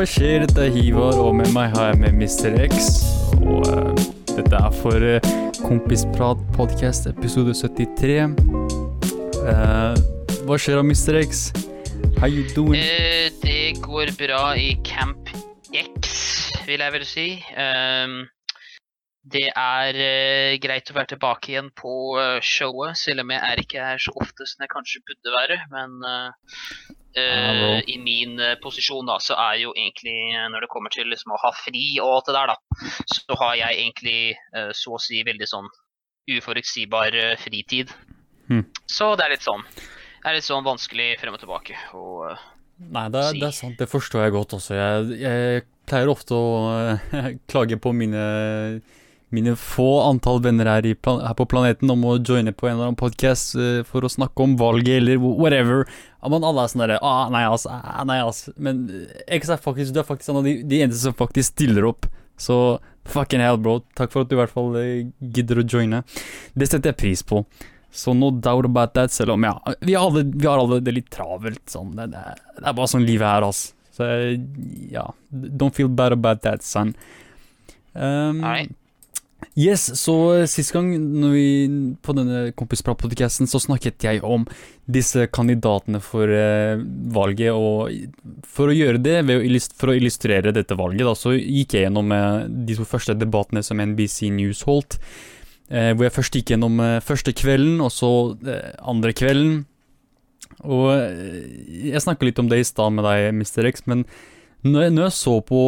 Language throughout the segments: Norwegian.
Hva skjer? Dette er Hivar, og med meg har jeg med Mr. X. Og uh, dette er for uh, Kompisprat podcast episode 73. Uh, hva skjer da, Mr. X? How you doing? Eh, det går bra i Camp X, vil jeg vel si. Ehm, det er uh, greit å være tilbake igjen på uh, showet, selv om jeg er ikke her så ofte som jeg kanskje burde være. Men eh, Eh, i min uh, posisjon da, så er jo egentlig, eh, når det kommer til liksom å ha fri og alt det der, da, så har jeg egentlig uh, så å si veldig sånn uforutsigbar fritid. Hmm. Så det er litt sånn. Det er litt sånn vanskelig frem og tilbake. å Nei, det si. det er sant. Det forstår jeg godt også. Jeg, jeg pleier ofte å klage på mine, mine få antall venner her, i her på planeten om å joine på en eller annen podkast for å snakke om valget eller whatever. Men alle er sånn derre ah, Nei, ass. Ah, nei, ass. Men eh, X er faktisk, du er faktisk en av de, de eneste som faktisk stiller opp. Så fucking hell, bro. Takk for at du i hvert fall eh, gidder å joine. Det setter jeg pris på. Så no doubt about that, selv om ja, vi har alle, vi har alle det litt travelt. Sånn. Det, det, det er bare sånn livet er, altså. Så ja, don't feel bad about that, son. Um, Nei. Yes, så sist gang vi, på denne Kompisprat-podkasten så snakket jeg om disse kandidatene for eh, valget, og for å gjøre det, for å illustrere dette valget, da, så gikk jeg gjennom eh, de to første debattene som NBC News holdt. Eh, hvor jeg først gikk gjennom eh, første kvelden, og så eh, andre kvelden. Og eh, jeg snakka litt om det i stad med deg, Mr. X, men når jeg, når jeg så på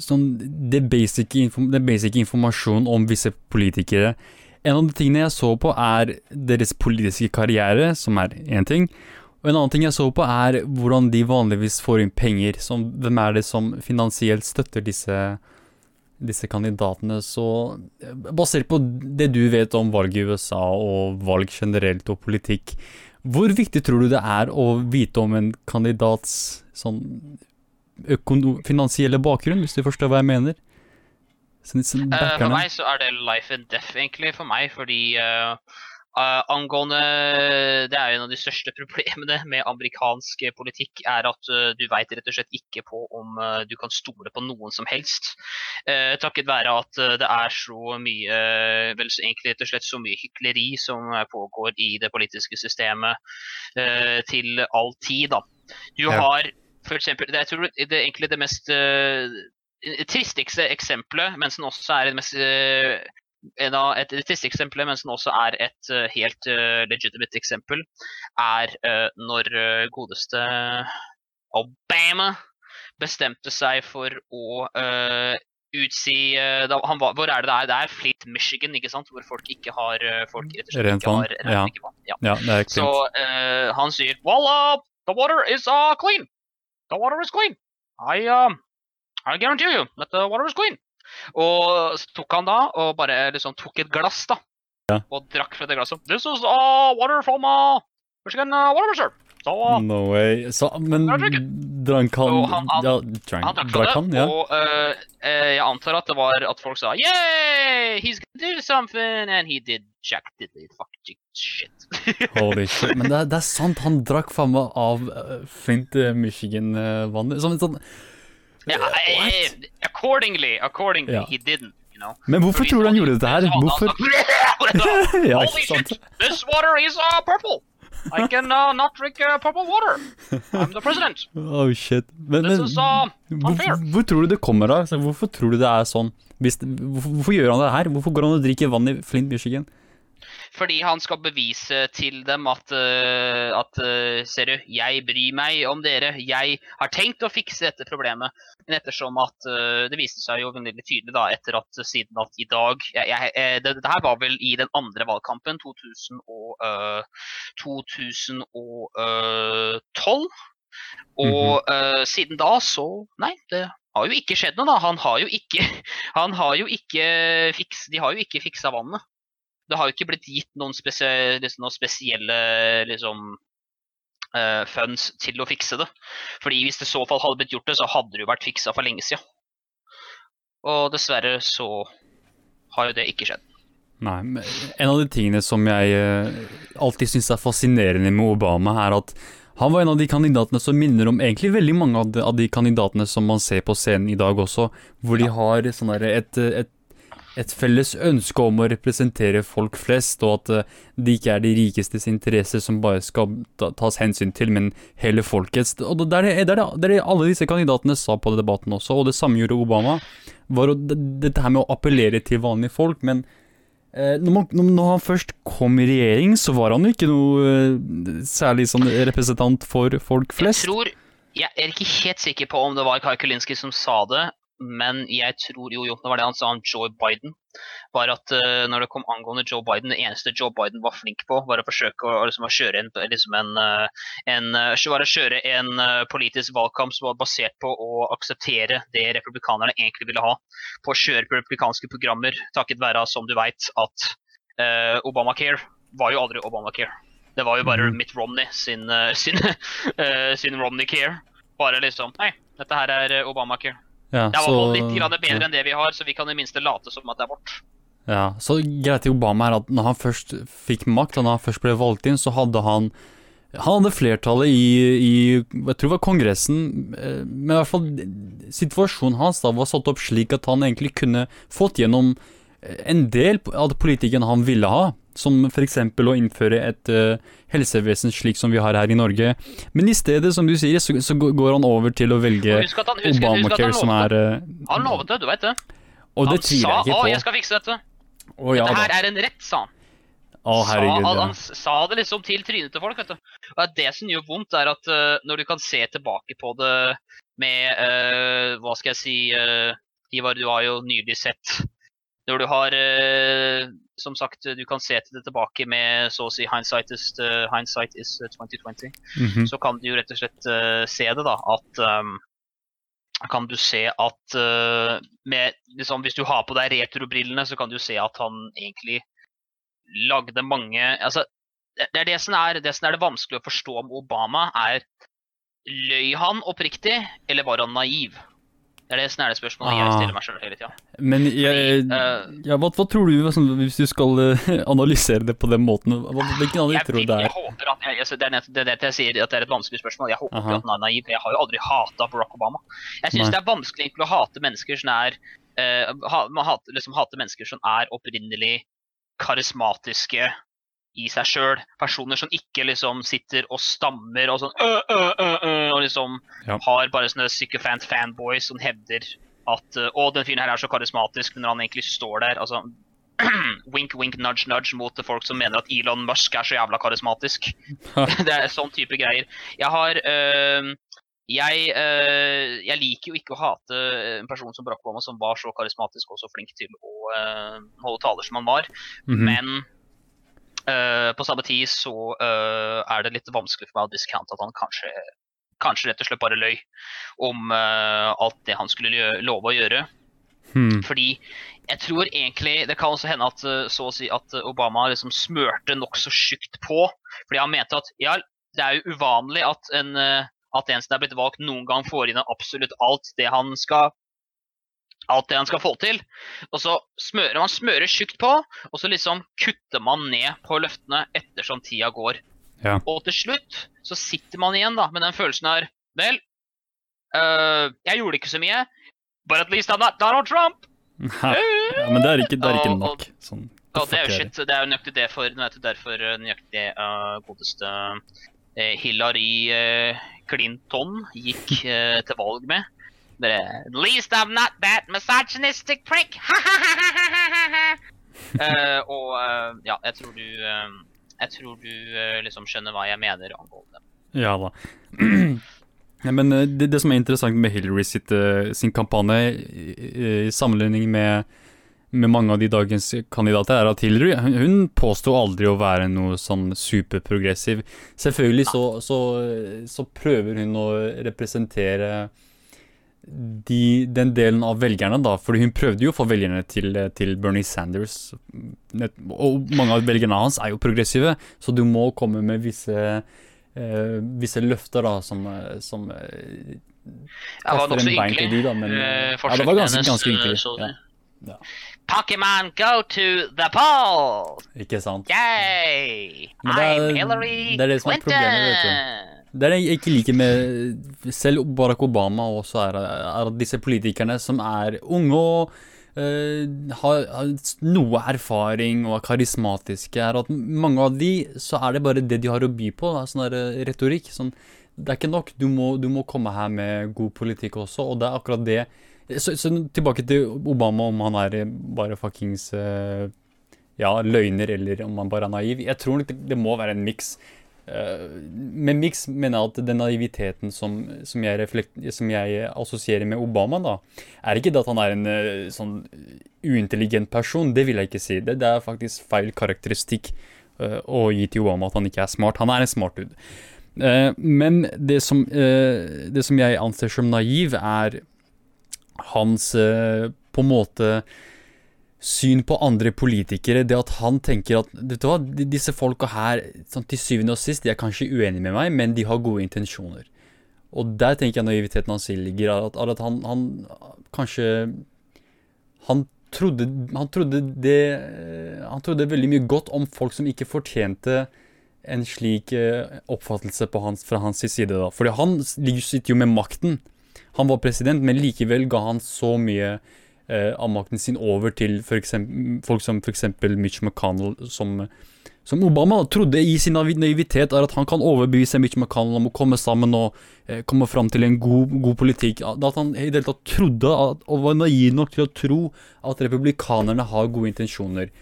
sånn det basic, den basic informasjonen om visse politikere En av de tingene jeg så på, er deres politiske karriere, som er én ting. Og en annen ting jeg så på, er hvordan de vanligvis får inn penger. Som, hvem er det som finansielt støtter disse disse kandidatene, så basert på det du vet om valg i USA og valg generelt og politikk, hvor viktig tror du det er å vite om en kandidats sånn finansielle bakgrunn, hvis du forstår hva jeg mener? Sånn, sånn for meg så er det life and death, egentlig, for meg. Fordi uh, uh, angående Det er jo en av de største problemene med amerikansk politikk, er at uh, du veit rett og slett ikke på om du kan stole på noen som helst. Eh, takket være at det er så mye Vel, så egentlig rett og slett så mye hykleri som pågår i det politiske systemet eh, til all tid, da. Du Ja. har for eksempel, det, jeg tror det er egentlig det mest eh, tristigste eksempelet, men som også er det mest eh, en av, et, det triste eksempelet, men som også er et eh, helt uh, legitimate eksempel, er uh, når godeste Obama bestemte seg for å uh, utsi da, han var, Hvor er det det er? Det er Fleet, Michigan, ikke sant? Hvor folk ikke har folk rett og slett Rent ikke har ja. Ja. Ja, det er Så han sier uh, the water is uh, clean. The water is clean. I, uh, I guarantee you that the water is clean. Og så tok han da og bare liksom tok et glass da, Ja. og drakk fra det glasset. This is uh, water from uh, Michigan uh, Water Reserve. So, uh, No way. Så, men drank han han- han- Ja, han drank, drakk fra drakk det, han, ja. og eh, jeg antar at det var at folk sa Yeah, he's gonna do something, and he did jack diddly fucking shit. Holy shit. Men det er, det er sant, han drakk faen meg av uh, Flint, eh, Michigan-vannet. Som en sånn Ja, eh, What? accordingly, accordingly, Ja. he didn't, you know. Men hvorfor tror du han gjorde dette her? Hvorfor? Ja, Holy ikke sant? shit, this water is uh, purple. I can uh, not drink uh, purple water. I'm the president. Oh shit. Men, men is uh, hvor, hvor tror du det kommer av? Altså, Hvorfor tror du det er sånn? Hvis, hvorfor, hvorfor gjør han det her? Hvorfor går han og drikker vann i Flint, Michigan? Fordi han skal bevise til dem at, uh, at uh, Ser du, jeg bryr meg om dere. Jeg har tenkt å fikse dette problemet. Men ettersom at uh, det viste seg jo veldig tydelig da, etter at siden at i dag jeg, jeg, eh, det, det her var vel i den andre valgkampen, 2000 og, uh, 2012. Og uh, siden da så Nei, det har jo ikke skjedd noe, da. Han har jo ikke, han har jo ikke fiks, De har jo ikke fiksa vannet. Det har jo ikke blitt gitt noen, spesielle, liksom, noen spesielle liksom, uh, funds til å fikse det. Fordi hvis det i så fall hadde blitt gjort det, så hadde det jo vært fiksa for lenge siden. Og dessverre så har jo det ikke skjedd. Nei, men en av de tingene som jeg eh, alltid syns er fascinerende med Obama, er at Han var en av de kandidatene som minner om egentlig veldig mange av de, kandidatene som man ser på scenen i dag også, hvor de har sånn et, et, et felles ønske om å representere folk flest, og at eh, det ikke er de rikestes interesser som bare skal ta- tas hensyn til, men hele folkets. Og det er det, alle disse kandidatene sa på debatten også, og det samme gjorde Obama. Var dette her med å appellere til vanlige folk, men eh, når, man, når han først kom i regjering, så var han jo ikke noe eh, særlig sånn representant for folk flest. Jeg tror Jeg er ikke helt sikker på om det var Kai Kulinski som sa det, men jeg tror jo, jo det var det han sa om Joe Biden. Var at uh, når det kom angående Joe Biden, det eneste Joe Biden var flink på, var å forsøke å, liksom, å kjøre en, liksom en, eh, en, eh, å kjøre en politisk valgkamp som var basert på å akseptere det republikanerne egentlig ville ha. På å kjøre på republikanske programmer, takket være, som du veit, at uh, Obamacare var jo aldri Obamacare. Det var jo bare Mhm. Mitt Romney sin, sin, sin Romney-care. Bare liksom Hei, dette her er Obamacare. Ja, Det er i fall litt grann bedre enn det vi har, så vi kan i minste late som at det er vårt. Ja, så greit til Obama er at når han først fikk makt, og når han først ble valgt inn, så hadde han Han hadde flertallet i, i jeg tror det var Kongressen, eh, men i hvert fall situasjonen hans da var satt opp slik at han egentlig kunne fått gjennom en del av politikken han ville ha, som f.eks. å innføre et uh, helsevesen slik som vi har her i Norge. Men i stedet, som du sier, så, så går han over til å velge Obamacare, som er eh, Han lovet det, du veit det. Og det tviler jeg ikke 'Å, på. jeg skal fikse dette'. Å ja Dette da. her er en rett, sa han. Å herregud, sa, ja. han s- sa det liksom til trynet til folk. vet du. Og det som gjør vondt, er at uh, når du kan se tilbake på det med uh, Hva skal jeg si uh, Ivar, du har jo nylig sett Når du har Som sagt, du kan se til det tilbake med så å si hindsight is, uh, hindsight is 2020 Mhm. så kan du jo rett og slett uh, se det, da. At um, kan du se at uh, med, liksom, Hvis du har på deg retrobrillene, så kan du se at han egentlig lagde mange altså, det, er det som er, det som er det vanskelig å forstå om Obama, er Løy han oppriktig, eller var han naiv? Det er det som spørsmålet ah. jeg stiller meg sjøl hele tida. Men jeg, eh, ja, hva, hva tror du, sånn, hvis du skal eh, analysere det på den måten, hva, hvilken Jeg, tror du det er? jeg er? håper at altså, det, er nett, det er det jeg sier, at det er et vanskelig spørsmål. Jeg håper Aha. at han er naiv. Jeg har jo aldri hata Barack Obama. Jeg syns det er vanskelig egentlig å hate mennesker som er uh, ha, man hater, liksom, hate mennesker som er opprinnelig karismatiske i seg sjøl. Personer som ikke liksom sitter og stammer og sånn øh, øh, øh, øh, Og liksom Ja. har bare sånne sycophant fanboys som hevder at Å, den fyren her er så karismatisk, men når han egentlig står der altså wink, wink, nudge, nudge mot folk som mener at Elon Musk er så jævla karismatisk. det er sånn type greier. Jeg har øh, jeg, øh, jeg liker jo ikke å hate en person som Barack Obama, som var så karismatisk og så flink til å øh, holde taler som han var. Mhm. Men øh, på samme tid så øh, er det litt vanskelig for meg å discounte at han kanskje, kanskje rett og slett bare løy om øh, alt det han skulle love å gjøre. Hmm. Fordi jeg tror egentlig Det kan også hende at eh, så å si at eh, Obama liksom smørte nokså tjukt på. Fordi han mente at ja, det er jo uvanlig at en, eh, at en som er blitt valgt, noen gang får inn absolutt alt det han skal alt det han skal få til. Og så smører man smører tjukt på, og så liksom kutter man ned på løftene ettersom tida går. Ja. Og til slutt så sitter man igjen da med den følelsen her Vel, eh, jeg gjorde ikke så mye, but at least I'm not Donald Trump. ja, men det er ikke, det er ikke nok. Sånn. Og det er jo shit. Det er jo nøyaktig det for vet du, derfor nøyaktig uh, godeste uh, Hillary uh, Clinton gikk uh, til valg med. Bare At least I'm not that misogynistic prick! uh, og uh, ja, jeg tror du uh, Jeg tror du liksom skjønner hva jeg mener angående. Ja da. Ja, men det, det som er interessant med Hillary sitt, sin kampanje, i, i sammenligning med, med mange av de dagens kandidater, er at Hillary hun, hun påstår aldri å være noe sånn superprogressiv. Selvfølgelig så, så, så prøver hun å representere de, den delen av velgerne, da. Fordi hun prøvde jo å få velgerne til, til Bernie Sanders. Og mange av velgerne hans er jo progressive, så du må komme med visse eh, visse løfter da, som, som eh, Jeg var nokså ynkelig. de, da, men eh, ja, det var ganske, ganske ynkelig. Ja, ja. Pokémon, go to the poll! ikke sant? Yay! Det er- I'm Hillary det er det som er Clinton! problemet, vet Det er det jeg ikke liker med selv Barack Obama også, er, er disse politikerne som er unge og uh, har, har noe erfaring og er karismatiske, er at mange av de så er det bare det de har å by på. Da, sånn der eh, retorikk. Sånn, det er ikke nok. Du må, du må komme her med god politikk også, og det er akkurat det. Så, så tilbake til Obama, om han er bare fuckings uh, ja, løgner, eller om han bare er naiv. Jeg tror det, det må være en miks. Uh, med miks mener at den naiviteten som, som, jeg reflekt, jeg assosierer med Obama, da, er ikke det at han er en uh, sånn uintelligent person. Det vil jeg ikke si. Det, det er faktisk feil karakteristikk uh, å gi til Obama at han ikke er smart. Han er en smart dude. men det som, det som jeg anser som naiv, er hans på en måte syn på andre politikere, det at han tenker at vet du hva, disse folka her, sånn til syvende og sist, de er kanskje uenige med meg, men de har gode intensjoner. Og der tenker jeg naiviteten hans ligger, at, at han, han, kanskje han trodde, han trodde det Han trodde veldig mye godt om folk som ikke fortjente en slik eh, oppfattelse hans, fra hans side. da. Fordi han sitter jo med makten. Han var president, men likevel ga han så mye eh, av makten sin over til for eksempel, folk som f.eks. Mitch McConnell, som, som, Obama trodde i sin naivitet er at han kan overbevise Mitch McConnell om å komme sammen og eh, komme fram til en god, god politikk. At han i det hele tatt trodde at, og var naiv nok til å tro at republikanerne har gode intensjoner.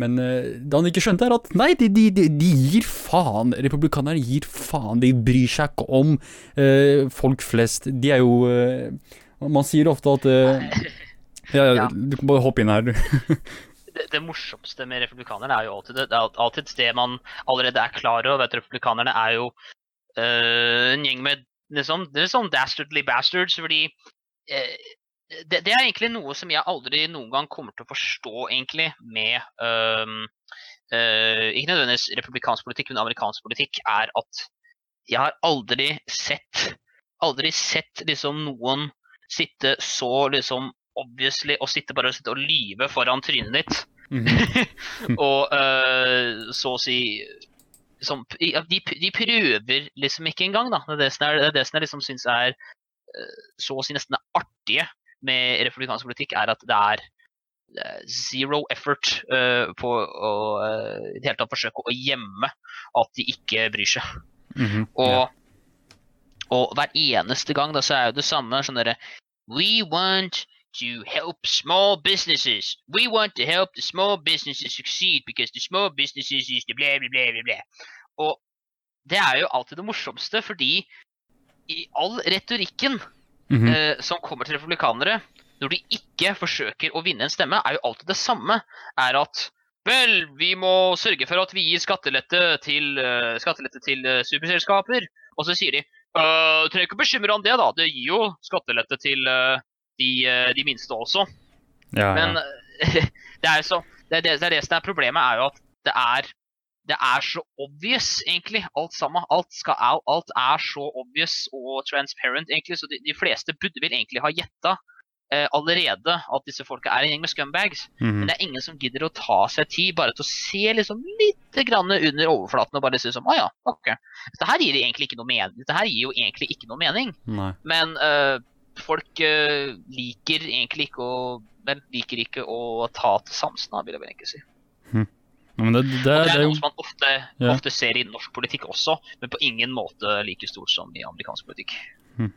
Men uh, det han ikke skjønte, er at nei, de, de, de, gir faen. Republikanerne gir faen. De bryr seg ikke om eh, folk flest. De er jo eh, Man sier ofte at ja, ja, Du kan bare hoppe inn her, du. det, det, morsomste med republikanerne er jo alltid det, det er alltid det man allerede er klar over. at Republikanerne er jo øh, en gjeng med liksom, det er sånn dastardly bastards. fordi øh, det, det, er egentlig noe som jeg aldri noen gang kommer til å forstå egentlig med øh, Ikke nødvendigvis republikansk politikk, men amerikansk politikk, er at jeg har aldri sett aldri sett liksom noen sitte så liksom obviously å sitte bare og, sitte og lyve foran trynet ditt. Mm -hmm. og uh, så å si som, de, de, prøver liksom ikke engang, da. Det er det som, er, det som jeg liksom syns er uh, så å si nesten det artige med republikansk politikk, er at det er uh, zero effort på å i det hele tatt forsøke å gjemme at de ikke bryr seg. Mm -hmm. og, yeah. og hver eneste gang da, så er jo det samme sånn derre We want to help small businesses. We want to help the small businesses succeed because the small businesses is the blah, blah, blah, blah, blah. Og det er jo alltid det morsomste, fordi i all retorikken mm -hmm. eh, som kommer til republikanere, når de ikke forsøker å vinne en stemme, er jo alltid det samme. Er at Vel, vi må sørge for at vi gir skattelette til, uh, skattelette til uh, superselskaper. Og så sier de uh, trenger ikke bekymre om det, da. Det gir jo skattelette til uh, de, eh, de minste også. Ja, ja. Men det er, så, det, er det, det er det som er problemet, er jo at det er, det er så obvious, egentlig, alt sammen. Alt, skal, alt, er så obvious og transparent, egentlig, så de, de fleste burde vel egentlig ha gjetta eh, allerede at disse folka er en gjeng med scumbags. Mm -hmm. Men det er ingen som gidder å ta seg tid bare til å se liksom litt grann under overflaten og bare si som Å ja, ok. Dette her gir egentlig ikke noe mening. Dette her gir jo egentlig ikke noe mening. Nei. Men uh, folk uh, liker egentlig ikke å Men liker ikke å ta til sansen, vil jeg vel egentlig si. Hm. Ja, det, det, det, er noe som man ofte, ja. ofte, ser i norsk politikk også, men på ingen måte like stort som i amerikansk politikk. Hm.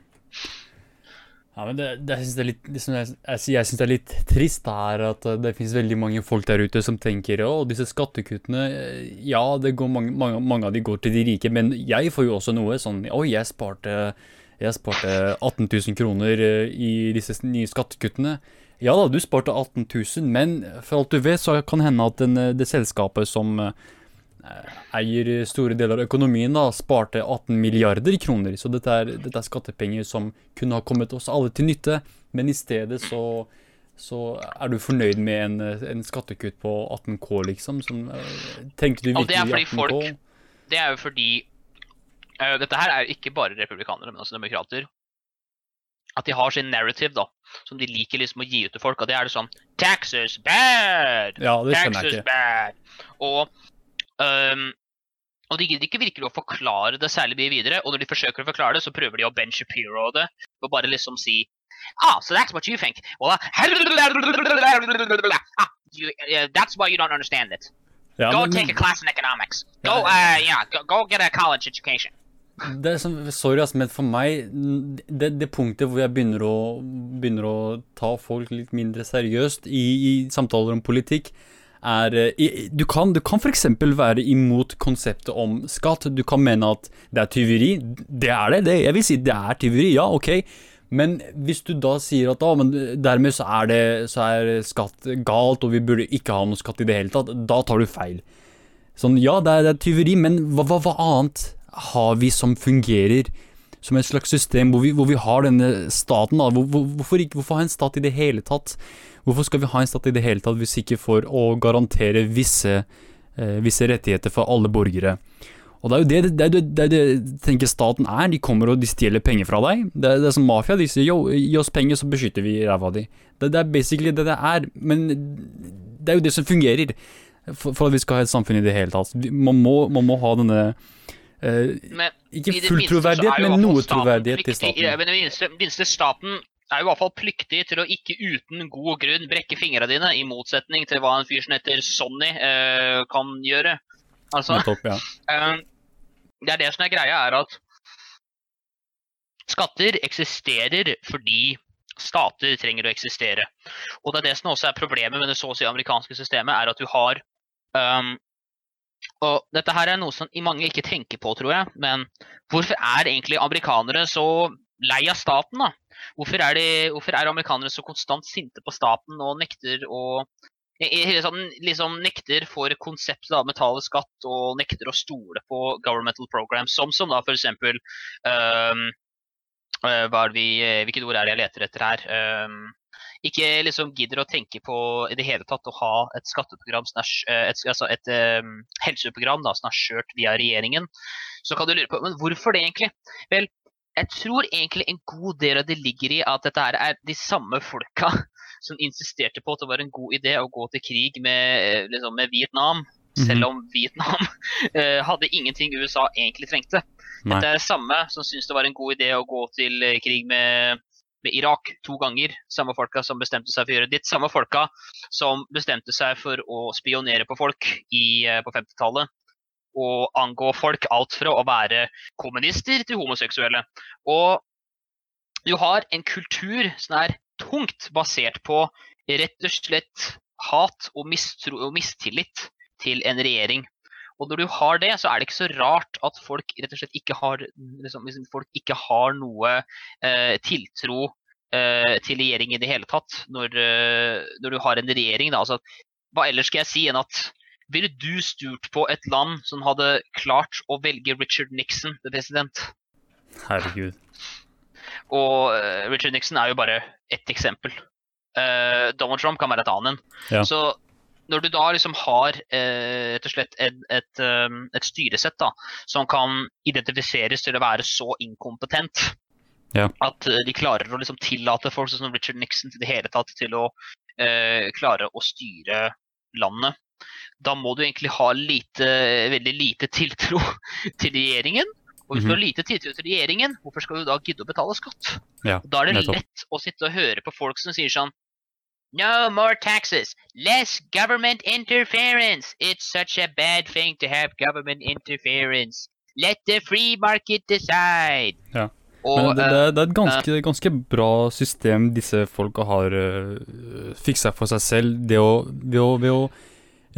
Ja, men det, det, jeg syns det, jeg, jeg synes det er litt trist her at eh, det finnes veldig mange folk der ute som tenker å, disse skattekuttene Ja, mange, mange, mange, av de går til de rike, men jeg får jo også noe sånn Oi, jeg sparte jeg sparte 18 000 kroner eh, i disse nye skattekuttene. Ja da, du sparte 18 000, men for alt du vet, så kan det hende at den, eh, det selskapet som eh, eier store deler av økonomien, da, sparte 18 milliarder kroner. Så dette er, dette er skattepenger som kunne ha kommet oss alle til nytte, men i stedet så, så er du fornøyd med en, en skattekutt på 18K, liksom? Som, tenkte du virkelig 18K? Folk, det er jo fordi Uh, dette her er ikke bare republikanere, men også demokrater. At de har sin narrative, da, som de liker liksom å gi ut til folk. Og det er det sånn Taxes bad! Ja, det Taxes bad! Og um, Og de gidder ikke virkelig å forklare det særlig mye videre. Og når de forsøker å forklare det, så prøver de å Ben Shapiro det. Og bare liksom si Ah, so that's what you think. Well, ah, you, uh, that's why you don't understand it. Ja, Go men- take a class in economics. Go, Ja. uh, yeah, go, go get a college education. Det er sånn, sorry, ass, men for meg det, det punktet hvor jeg begynner å, begynner å ta folk litt mindre seriøst i, i samtaler om politikk, er eh, i- Du kan, du kan f.eks. være imot konseptet om skatt. Du kan mene at det er tyveri. Det er det. det jeg vil si det er tyveri, ja, ok. Men hvis du da sier at ah, dermed så er, det, så er skatt galt, og vi burde ikke ha noe skatt i det hele tatt, da tar du feil. Sånn, ja, det er, det er tyveri, men hva, hva, hva annet har vi som fungerer som et slags system hvor vi, hvor vi har denne staten? Hvor, hvor, hvorfor, ikke, hvorfor ha en stat i det hele tatt? Hvorfor skal vi ha en stat i det hele tatt hvis ikke for å garantere visse, eh, visse rettigheter for alle borgere? Og det er jo det, det, er det, det, er tenker staten er. De kommer og de stjeler penger fra deg. Det, er- det er som mafia. De sier yo, gi oss penger, så beskytter vi ræva di. Det, er basically det det er. Men det er jo det som fungerer for, for at vi skal ha et samfunn i det hele tatt. Man må, man må ha denne Men Ikke full troverdighet, er men noe troverdighet til staten. Men i det minste, staten er jo i hvert fall pliktig til å ikke uten god grunn brekke fingra dine, i motsetning til hva en fyr som heter Sonny eh, kan gjøre. Altså, Nettopp, ja. eh, det er det som er greia, er at skatter eksisterer fordi stater trenger å eksistere. Og det er det som også er problemet med det så å si amerikanske systemet, er at du har um, Og dette her er noe som mange ikke tenker på, tror jeg, men hvorfor er egentlig amerikanere så lei av staten, da? Hvorfor er, de, hvorfor er amerikanere så konstant sinte på staten og nekter å sånn, liksom nekter for konseptet av betale skatt og nekter å stole på governmental programs, som, som da f.eks. Um, uh, hvilket ord er det jeg leter etter her? Um, ikke liksom gidder å tenke på i det hele tatt å ha et skatteprogram eh, et, altså et um, helseprogram da, som er kjørt via regjeringen. Så kan du lure på men hvorfor det egentlig? Vel, jeg tror egentlig en god del av det ligger i at dette her er de samme folka som insisterte på at det var en god idé å gå til krig med, eh, liksom, med Vietnam, selv om Vietnam uh, hadde ingenting USA egentlig trengte. Nei. Det er det samme som syntes det var en god idé å gå til krig med, med Irak to ganger. Samme folka som bestemte seg for å gjøre ditt. Samme folka som bestemte seg for å spionere på folk i, eh, på 50-tallet. Og angå folk alt fra å være kommunister til homoseksuelle. Og du har en kultur som er tungt basert på rett og slett hat og, mistro og mistillit til en regjering. Og når du har det, så er det ikke så rart at folk rett og slett ikke har, liksom, liksom, folk ikke har noe eh, tiltro eh, til regjering i det hele tatt. Når, eh, når du har en regjering, da. Altså, hva ellers skal jeg si enn at ville du sturt på et land som hadde klart å velge Richard Nixon til president? Herregud. Og eh, Richard Nixon er jo bare ett eksempel. Eh, Donald Trump kan være et annet. Ja. Så når du da liksom har eh, rett og slett et, et, um, et styresett da, som kan identifiseres til å være så inkompetent Ja. at eh, de klarer å liksom tillate folk sånn som Richard Nixon til det hele tatt til å eh, klare å styre landet, da må du egentlig ha lite, veldig lite tiltro til regjeringen. Og hvis du Mhm. har lite tiltro til regjeringen, hvorfor skal du da gidde å betale skatt? Ja, Da er det lett å sitte og høre på folk som sier sånn No more taxes. Less government interference. It's such a bad thing to have government interference. Let the free market decide. Ja. Og, Men det, det, eh, er- det er et ganske, ganske bra system disse folka har uh, fiksa for seg selv. Det å, ved, å, ved å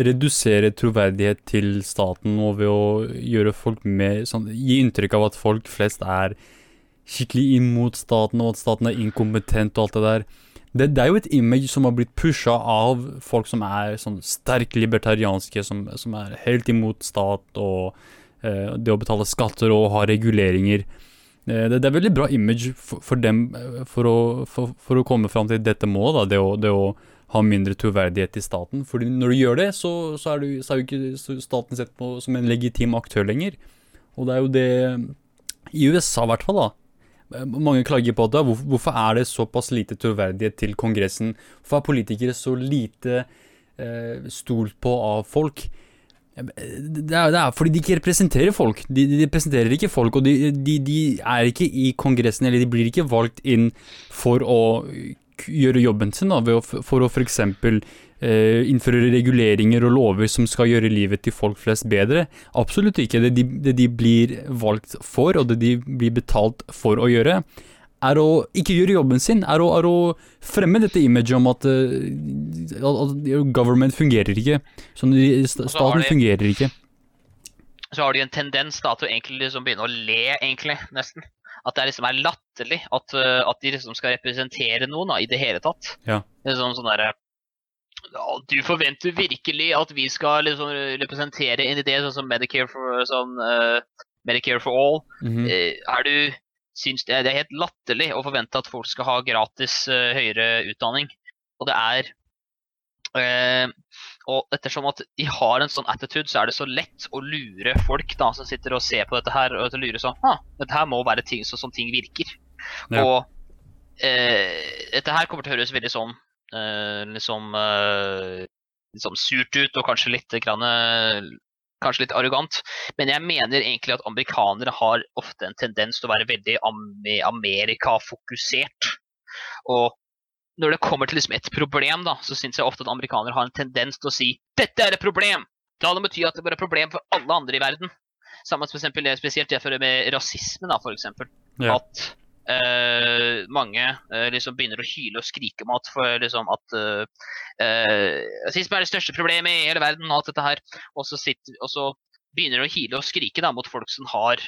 redusere troverdighet til staten og ved å gjøre folk mer sånn, Gi inntrykk av at folk flest er skikkelig imot staten, og at staten er inkompetent og alt det der. Det, det er jo et image som har blitt pusha av folk som er sånn sterkt libertarianske, som, som er helt imot stat og eh, det å betale skatter og ha reguleringer. Eh, Det, det er veldig bra image for, for dem eh, for å, for, for å komme fram til dette målet, da, det, å, det å ha mindre troverdighet i staten. Fordi når du gjør det, så, så, er, du, så er jo ikke staten sett på som en legitim aktør lenger. Og det er jo det I USA i hvert fall, da. Eh, Mange klager på det. Hvorfor, er det såpass lite troverdighet til Kongressen? Hvorfor er politikere så lite eh, stolt på av folk? Det er, det er fordi de ikke representerer folk. De, de representerer ikke folk, og de, de, de, er ikke i Kongressen, eller de blir ikke valgt inn for å gjøre jobben sin, da, for å f.eks. Eh, innføre reguleringer og lover som skal gjøre livet til folk flest bedre. Absolutt ikke. Det de, det de blir valgt for, og det de blir betalt for å gjøre, er å ikke gjøre jobben sin, er å, er å fremme dette imaget om at, uh, at government fungerer ikke. Sånn, staten fungerer ikke. Så har de en tendens da, til å egentlig liksom begynne å le, egentlig, nesten. At det liksom er latterlig at, uh, at, de liksom skal representere noen da, i det hele tatt. Ja. Det sånn, sånn der, du forventer virkelig at vi skal liksom representere en idé sånn som Medicare for, sånn, uh, Medicare for all. Mm -hmm. er du syns det, er helt latterlig å forvente at folk skal ha gratis uh, høyere utdanning. Og det er uh, Og ettersom at de har en sånn attitude, så er det så lett å lure folk da, som sitter og ser på dette her, og til å lure sånn ah, Dette her må være ting sånn som ting virker. Ja. Og dette her kommer til å høres veldig sånn liksom, liksom surt ut, og kanskje litt grann kanskje litt arrogant, men jeg mener egentlig at amerikanere har ofte en tendens til å være veldig Amerika-fokusert. Og når det kommer til liksom et problem, da, så syns jeg ofte at amerikanere har en tendens til å si 'dette er et problem'. Da det betyr at det bare er et problem for alle andre i verden. Sammen med spesielt det med rasisme, da, for eksempel. Ja. At Uh, mange uh, liksom begynner å hyle og skrike om at, for, liksom, at uh, rasisme er det største problemet i hele verden. Og alt dette her. Og så, sitter, og så begynner de å hyle og skrike da, mot folk som har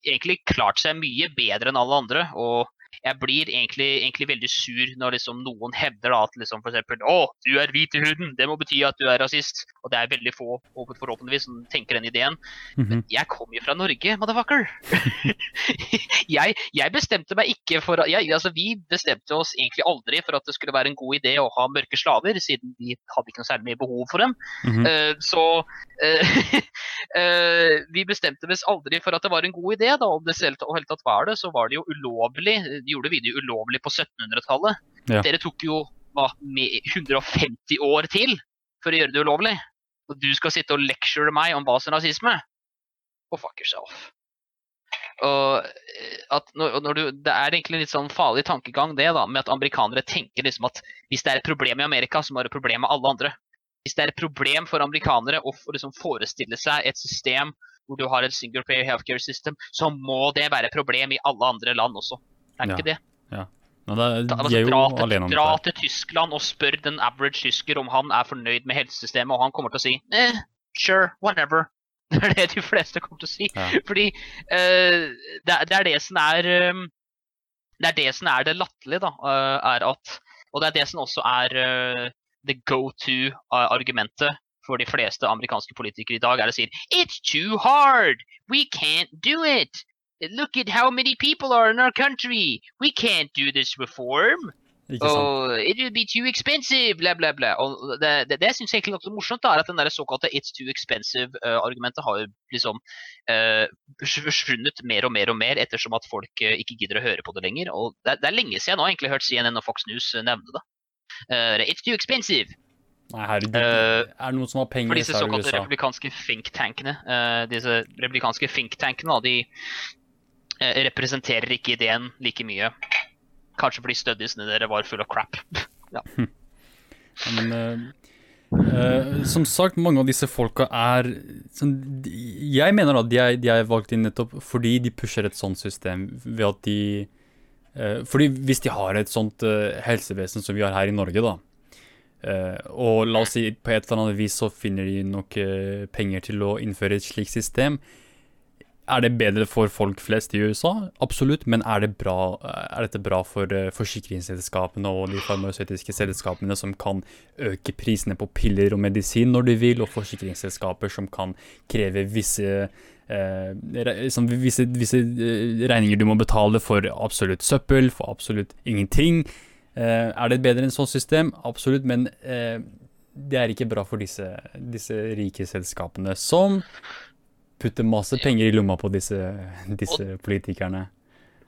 egentlig klart seg mye bedre enn alle andre. Og jeg blir egentlig, egentlig, veldig sur når liksom noen hevder da, at liksom f.eks. Å, du er hvit i huden, det må bety at du er rasist. Og det er veldig få forhåpentligvis som tenker den ideen. Mm -hmm. Men jeg kommer jo fra Norge, motherfucker! jeg, jeg, bestemte meg ikke for jeg, altså Vi bestemte oss egentlig aldri for at det skulle være en god idé å ha mørke slaver, siden vi hadde ikke noe særlig mye behov for dem. Mm -hmm. uh, så uh, uh, vi bestemte oss aldri for at det var en god idé. da, Om det selv, tatt var det, så var det jo ulovlig gjorde video ulovlig på 1700-tallet. Ja. Dere tok jo hva, 150 år til for å gjøre det ulovlig. Og du skal sitte og lecture meg om hva som er rasisme? Go fuck yourself. Og eh, at når, når du, Det er egentlig en litt sånn farlig tankegang det da, med at amerikanere tenker liksom at hvis det er et problem i Amerika, så må det være et problem med alle andre. Hvis det er et problem for amerikanere å liksom forestille seg et system hvor du har et single player healthcare system, så må det være et problem i alle andre land også. Det er ja. ikke det. Ja. Men det, de altså, er jo dra, til, alene om dra til Tyskland og spør den average tysker om han er fornøyd med helsesystemet, og han kommer til å si eh, sure, whatever. Det er det de fleste kommer til å si. Ja. Fordi uh, det, det, er det som er um, Det er det som er det latterlige, da. Uh, er at Og det er det som også er uh, the go to-argumentet for de fleste amerikanske politikere i dag, er å si It's too hard! We can't do it! Look at how many people are in our country. We can't do this reform. Oh, it would be too expensive, bla, bla, bla. Og det, det, det syns jeg egentlig er morsomt, da, er at den der såkalte 'it's too expensive'-argumentet uh, har liksom uh, forsvunnet mer og mer og mer ettersom at folk uh, ikke gidder å høre på det lenger. Og det, det er lenge siden jeg nå egentlig hørt CNN og Fox News nevne det. 'It's too expensive'. Nei, herregud. Er det noen som har penger i USA? For disse såkalte republikanske think-tankene, disse republikanske think-tankene, de Eh, representerer ikke ideen like mye. Kanskje fordi studiesene dere var full av crap. ja. ja. men uh, som sagt, mange av disse folka er sånn, Jeg mener at de er, de er, valgt inn nettopp fordi de pusher et sånt system ved at de uh, Fordi hvis de har et sånt helsevesen som vi har her i Norge, da, og la oss si på et eller annet vis så finner de nok penger til å innføre et slikt system, er det bedre for folk flest i USA? Absolutt, men er, det bra, er dette bra for uh, forsikringsselskapene og de farmasøytiske selskapene som kan øke prisene på piller og medisin når de vil, og forsikringsselskaper som kan kreve visse, Eh, som visse, visse uh, regninger du må betale for absolutt søppel, for absolutt ingenting? er det bedre enn sånt system? Absolutt, men det er ikke bra for disse, disse rike selskapene som putte masse penger i lomma på disse, disse og, politikerne.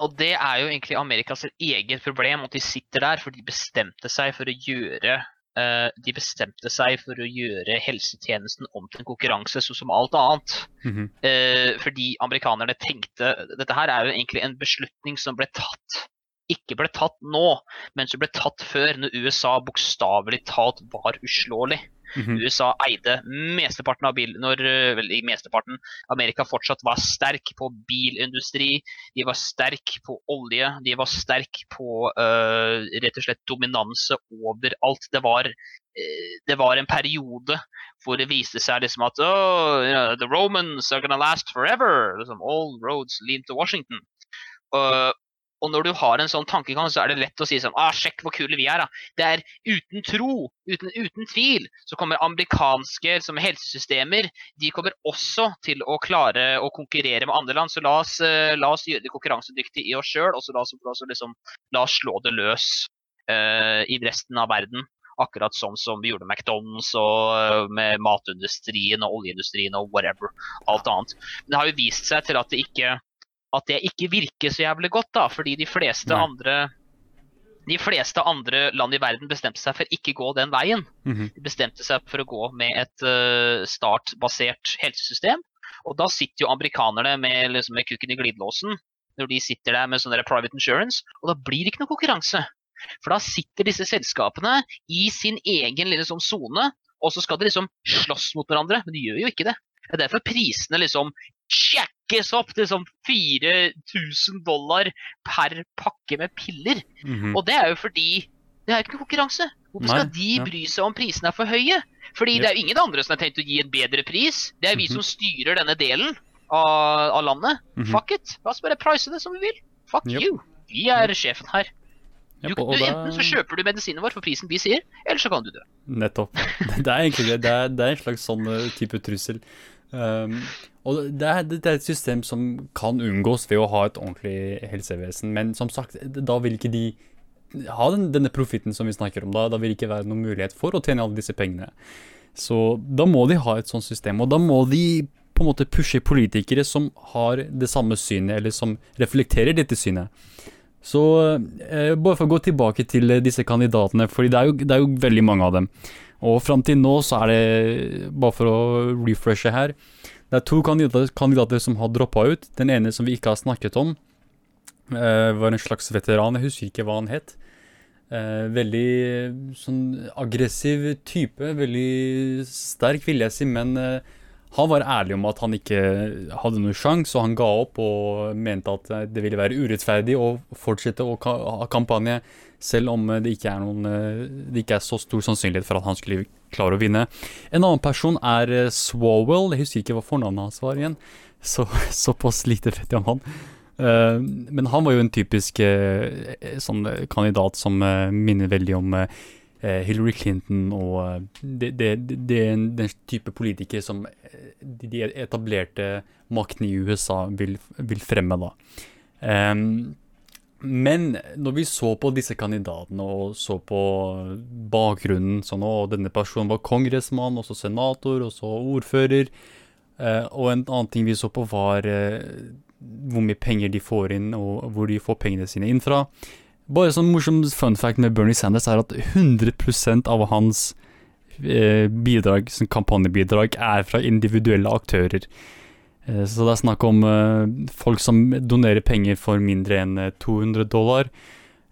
Og det er jo egentlig Amerikas eget problem, at de sitter der for de bestemte seg for å gjøre uh, de bestemte seg for å gjøre helsetjenesten om til en konkurranse, sånn som alt annet. Mm -hmm. uh, fordi amerikanerne tenkte Dette her er jo egentlig en beslutning som ble tatt ikke ble tatt nå, men som ble tatt før, når USA bokstavelig talt var uslåelig. Mhm. USA eide mesteparten av bil... Når, øh, vel, mesteparten Amerika fortsatt var sterk på bilindustri, de var sterk på olje, de var sterk på uh, rett og slett dominanse overalt. Det var, øh, det var en periode hvor det viste seg liksom at oh, you know, The Romans are gonna last forever. Liksom, All roads lead to Washington. Uh, og når du har en sånn tankegang, så er det lett å si sånn ah, Sjekk hvor kule vi er, da. Det er uten tro, uten, uten tvil, så kommer amerikanske helsesystemer De kommer også til å klare å konkurrere med andre land. Så la oss, eh, la oss gjøre det konkurransedyktig i oss sjøl, og så la oss, la, oss, liksom, la oss slå det løs uh, i resten av verden. Akkurat sånn som vi gjorde med McDonald's og eh, med matindustrien og oljeindustrien og whatever. Alt annet. Men det har jo vist seg til at det ikke at det ikke virker så jævlig godt, da, fordi de fleste andre de fleste andre land i verden bestemte seg for ikke gå den veien. Mhm. De bestemte seg for å gå med et uh, startbasert helsesystem. Og da sitter jo amerikanerne med, liksom, med kukken i glidelåsen når de sitter der med sånn private insurance, og da blir det ikke noe konkurranse. For da sitter disse selskapene i sin egen lille sånn sone, og så skal de liksom slåss mot hverandre, men de gjør jo ikke det. Det er derfor prisene liksom sjekkes opp til sånn 4000 dollar per pakke med piller. Mhm. Og det er jo fordi det er ikke noe konkurranse. Hvorfor skal Nei, de bry seg om prisene er for høye? Fordi yep. det er jo ingen andre som har tenkt å gi en bedre pris. Det er vi Mhm. som styrer denne delen av, av landet. Mhm. Fuck it. La oss bare price det som vi vil. Fuck Yep. you. Vi er sjefen her. Du, du, enten så kjøper du medisinen vår for prisen vi sier, eller så kan du dø. Nettopp. Det er egentlig det. Det er, det er en slags sånn eh, type trussel. Um, og det er, det er et system som kan unngås ved å ha et ordentlig helsevesen, men som sagt, da vil ikke de ha den, denne profitten som vi snakker om. Da, da vil det ikke være noen mulighet for å tjene alle disse pengene. Så da må de ha et sånt system, og da må de på en måte pushe politikere som har det samme synet, eller som reflekterer dette synet. Så eh, bare for å gå tilbake til disse kandidatene, for det det er jo veldig mange av dem. Og fram til nå så er det, bare for å refreshe her, det er to kandidater, kandidater som har droppa ut. Den ene som vi ikke har snakket om, uh, var en slags veteran, jeg husker ikke hva han het. Uh, veldig sånn aggressiv type, veldig sterk vil jeg si, men uh, han var ærlig om at han ikke hadde noen sjanse, og han ga opp og mente at det ville være urettferdig å fortsette å ha kampanje, selv om eh, det ikke noen, eh, det ikke er så stor sannsynlighet for at han skulle klare å vinne. En annen person er Swowell, Swalwell, jeg husker ikke hva fornavnet hans var igjen, så, såpass lite vet jeg han. Eh, men han var jo en typisk eh, sånn eh, kandidat som eh, minner veldig om eh, Hillary Clinton og eh, det, er den type politiker som eh, de etablerte maktene i USA vil, vil fremme, da. Men når vi så på disse kandidatene og så på bakgrunnen sånn, og denne personen var kongressmann, også senator, også ordfører, eh, og en annen ting vi så på var eh, hvor mye penger de får inn, og hvor de får pengene sine inn fra. Bare sånn morsom fun fact med Bernie Sanders er at 100% av hans eh, bidrag, sånn kampanjebidrag, er fra individuelle aktører. Eh, Så det er snakk om eh, folk som donerer penger for mindre enn eh, 200 dollar.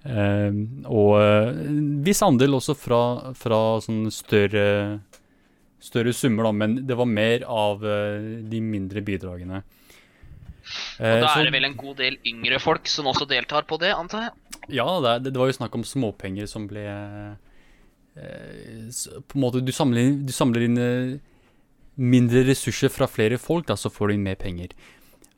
Eh, og eh, en viss andel også fra, fra sånn større, større summer, da, men det var mer av de mindre bidragene. Og da er det vel en god del yngre folk som også deltar på det, antar jeg. Ja, det, det var jo snakk om småpenger som ble eh, På en måte, du samler, du samler inn mindre ressurser fra flere folk, da, så får du inn mer penger.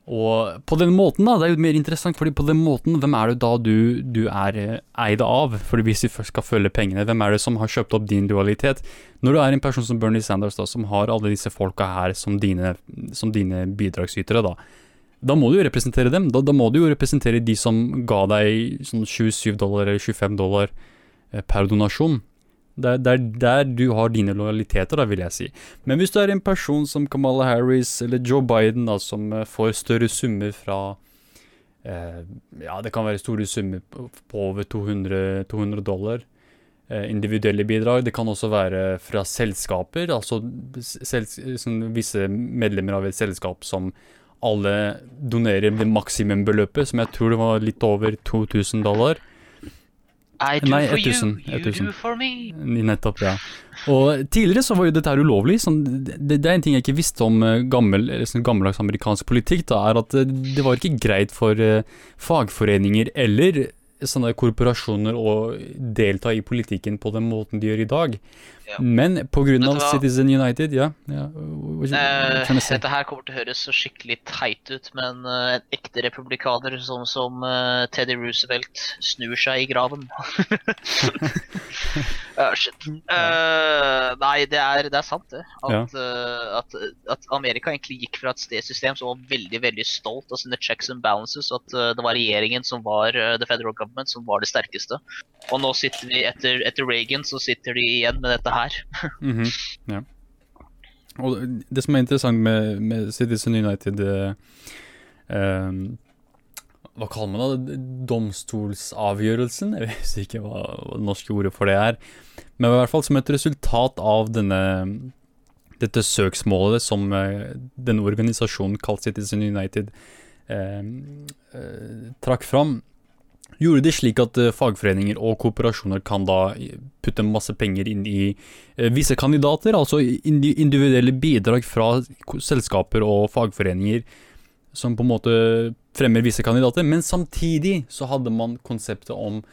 Og på den måten, da, det er jo mer interessant, fordi på den måten, hvem er det da du, du er eh, eid av? Fordi hvis vi først skal følge pengene, hvem er det som har kjøpt opp din dualitet? Når du er en person som Bernie Sanders, da, som har alle disse folka her som dine, som dine bidragsytere, da, da må du jo representere dem. Da, da må du jo representere de som ga deg sånn 27 dollar eller 25 dollar eh, per donasjon. Det er det er der du har dine lojaliteter, da, vil jeg si. Men hvis du er en person som Kamala Harris eller Joe Biden, da, som eh, får større summer fra eh, Ja, det kan være store summer på, over 200, 200 dollar. eh, individuelle bidrag. Det kan også være fra selskaper, altså sels sånn visse medlemmer av et selskap som alle donerer maksimumbeløpet, som jeg tror det var litt over 2000 dollar. I do Nei, for 1000, you, you 1000. do for me. Nettopp, ja. Og tidligere så var jo dette her ulovlig. Sånn, det, det er en ting jeg ikke visste om eh, gammel, sånn gammeldags amerikansk politikk, da, er at eh, det var ikke greit for eh, fagforeninger eller sånne korporasjoner å delta i politikken på den måten de gjør i dag. Ja. Men av? Citizen United, ja, ja Eh, dette her kommer til å høres så skikkelig teit ut, men uh, en ekte republikaner sånn som uh, Teddy Roosevelt snur seg i graven. uh, shit. Eh, nei, det er, det er sant, det. At, at, at Amerika egentlig gikk fra et stedsystem som var veldig veldig stolt av sine checks and balances, og at det var regjeringen som var the federal government som var det sterkeste. Og nå sitter vi etter, etter Reagan, så sitter de igjen med dette her. Mhm, ja. Og det som er interessant med, med Citizen United eh, eh, Hva kaller man det? Domstolsavgjørelsen? Jeg vet ikke hva, hva det norske ordet for det er. Men i hvert fall som et resultat av denne dette søksmålet som eh, denne organisasjonen kalt Citizen United eh, eh, trakk fram, gjorde det slik at eh, fagforeninger og kooperasjoner kan da putte masse penger inn i eh, visse kandidater, altså individuelle bidrag fra selskaper og fagforeninger som på en måte fremmer visse kandidater, men samtidig så hadde man konseptet om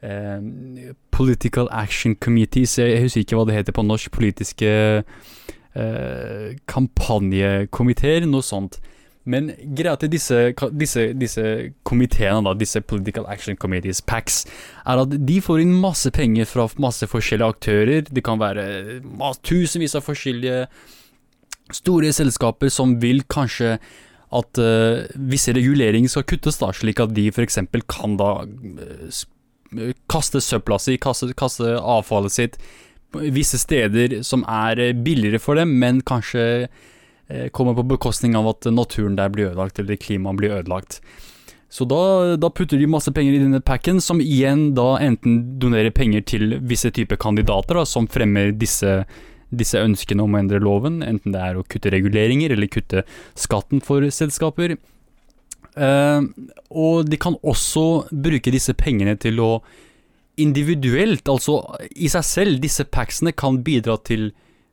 eh, Political Action Committees, jeg husker ikke hva det heter på norsk, politiske eh, kampanjekomiteer, noe sånt. Men greia til disse, disse, disse komiteene, da, disse Political Action Committees, PACs, er at de får inn masse penger fra masse forskjellige aktører. Det kan være tusenvis av forskjellige store selskaper som vil kanskje at uh, visse reguleringer skal kuttes, da, slik at de f.eks. kan da uh, kaste søpla si, kaste, kaste avfallet sitt visse steder som er billigere for dem, men kanskje kommer på bekostning av at naturen der blir ødelagt, eller klimaet blir ødelagt. Så da, da putter de masse penger i denne packen, som igjen da enten donerer penger til visse typer kandidater da, som fremmer disse, disse ønskene om å endre loven, enten det er å kutte reguleringer eller kutte skatten for selskaper. Eh, og de kan også bruke disse pengene til å individuelt, altså i seg selv, disse packsene kan bidra til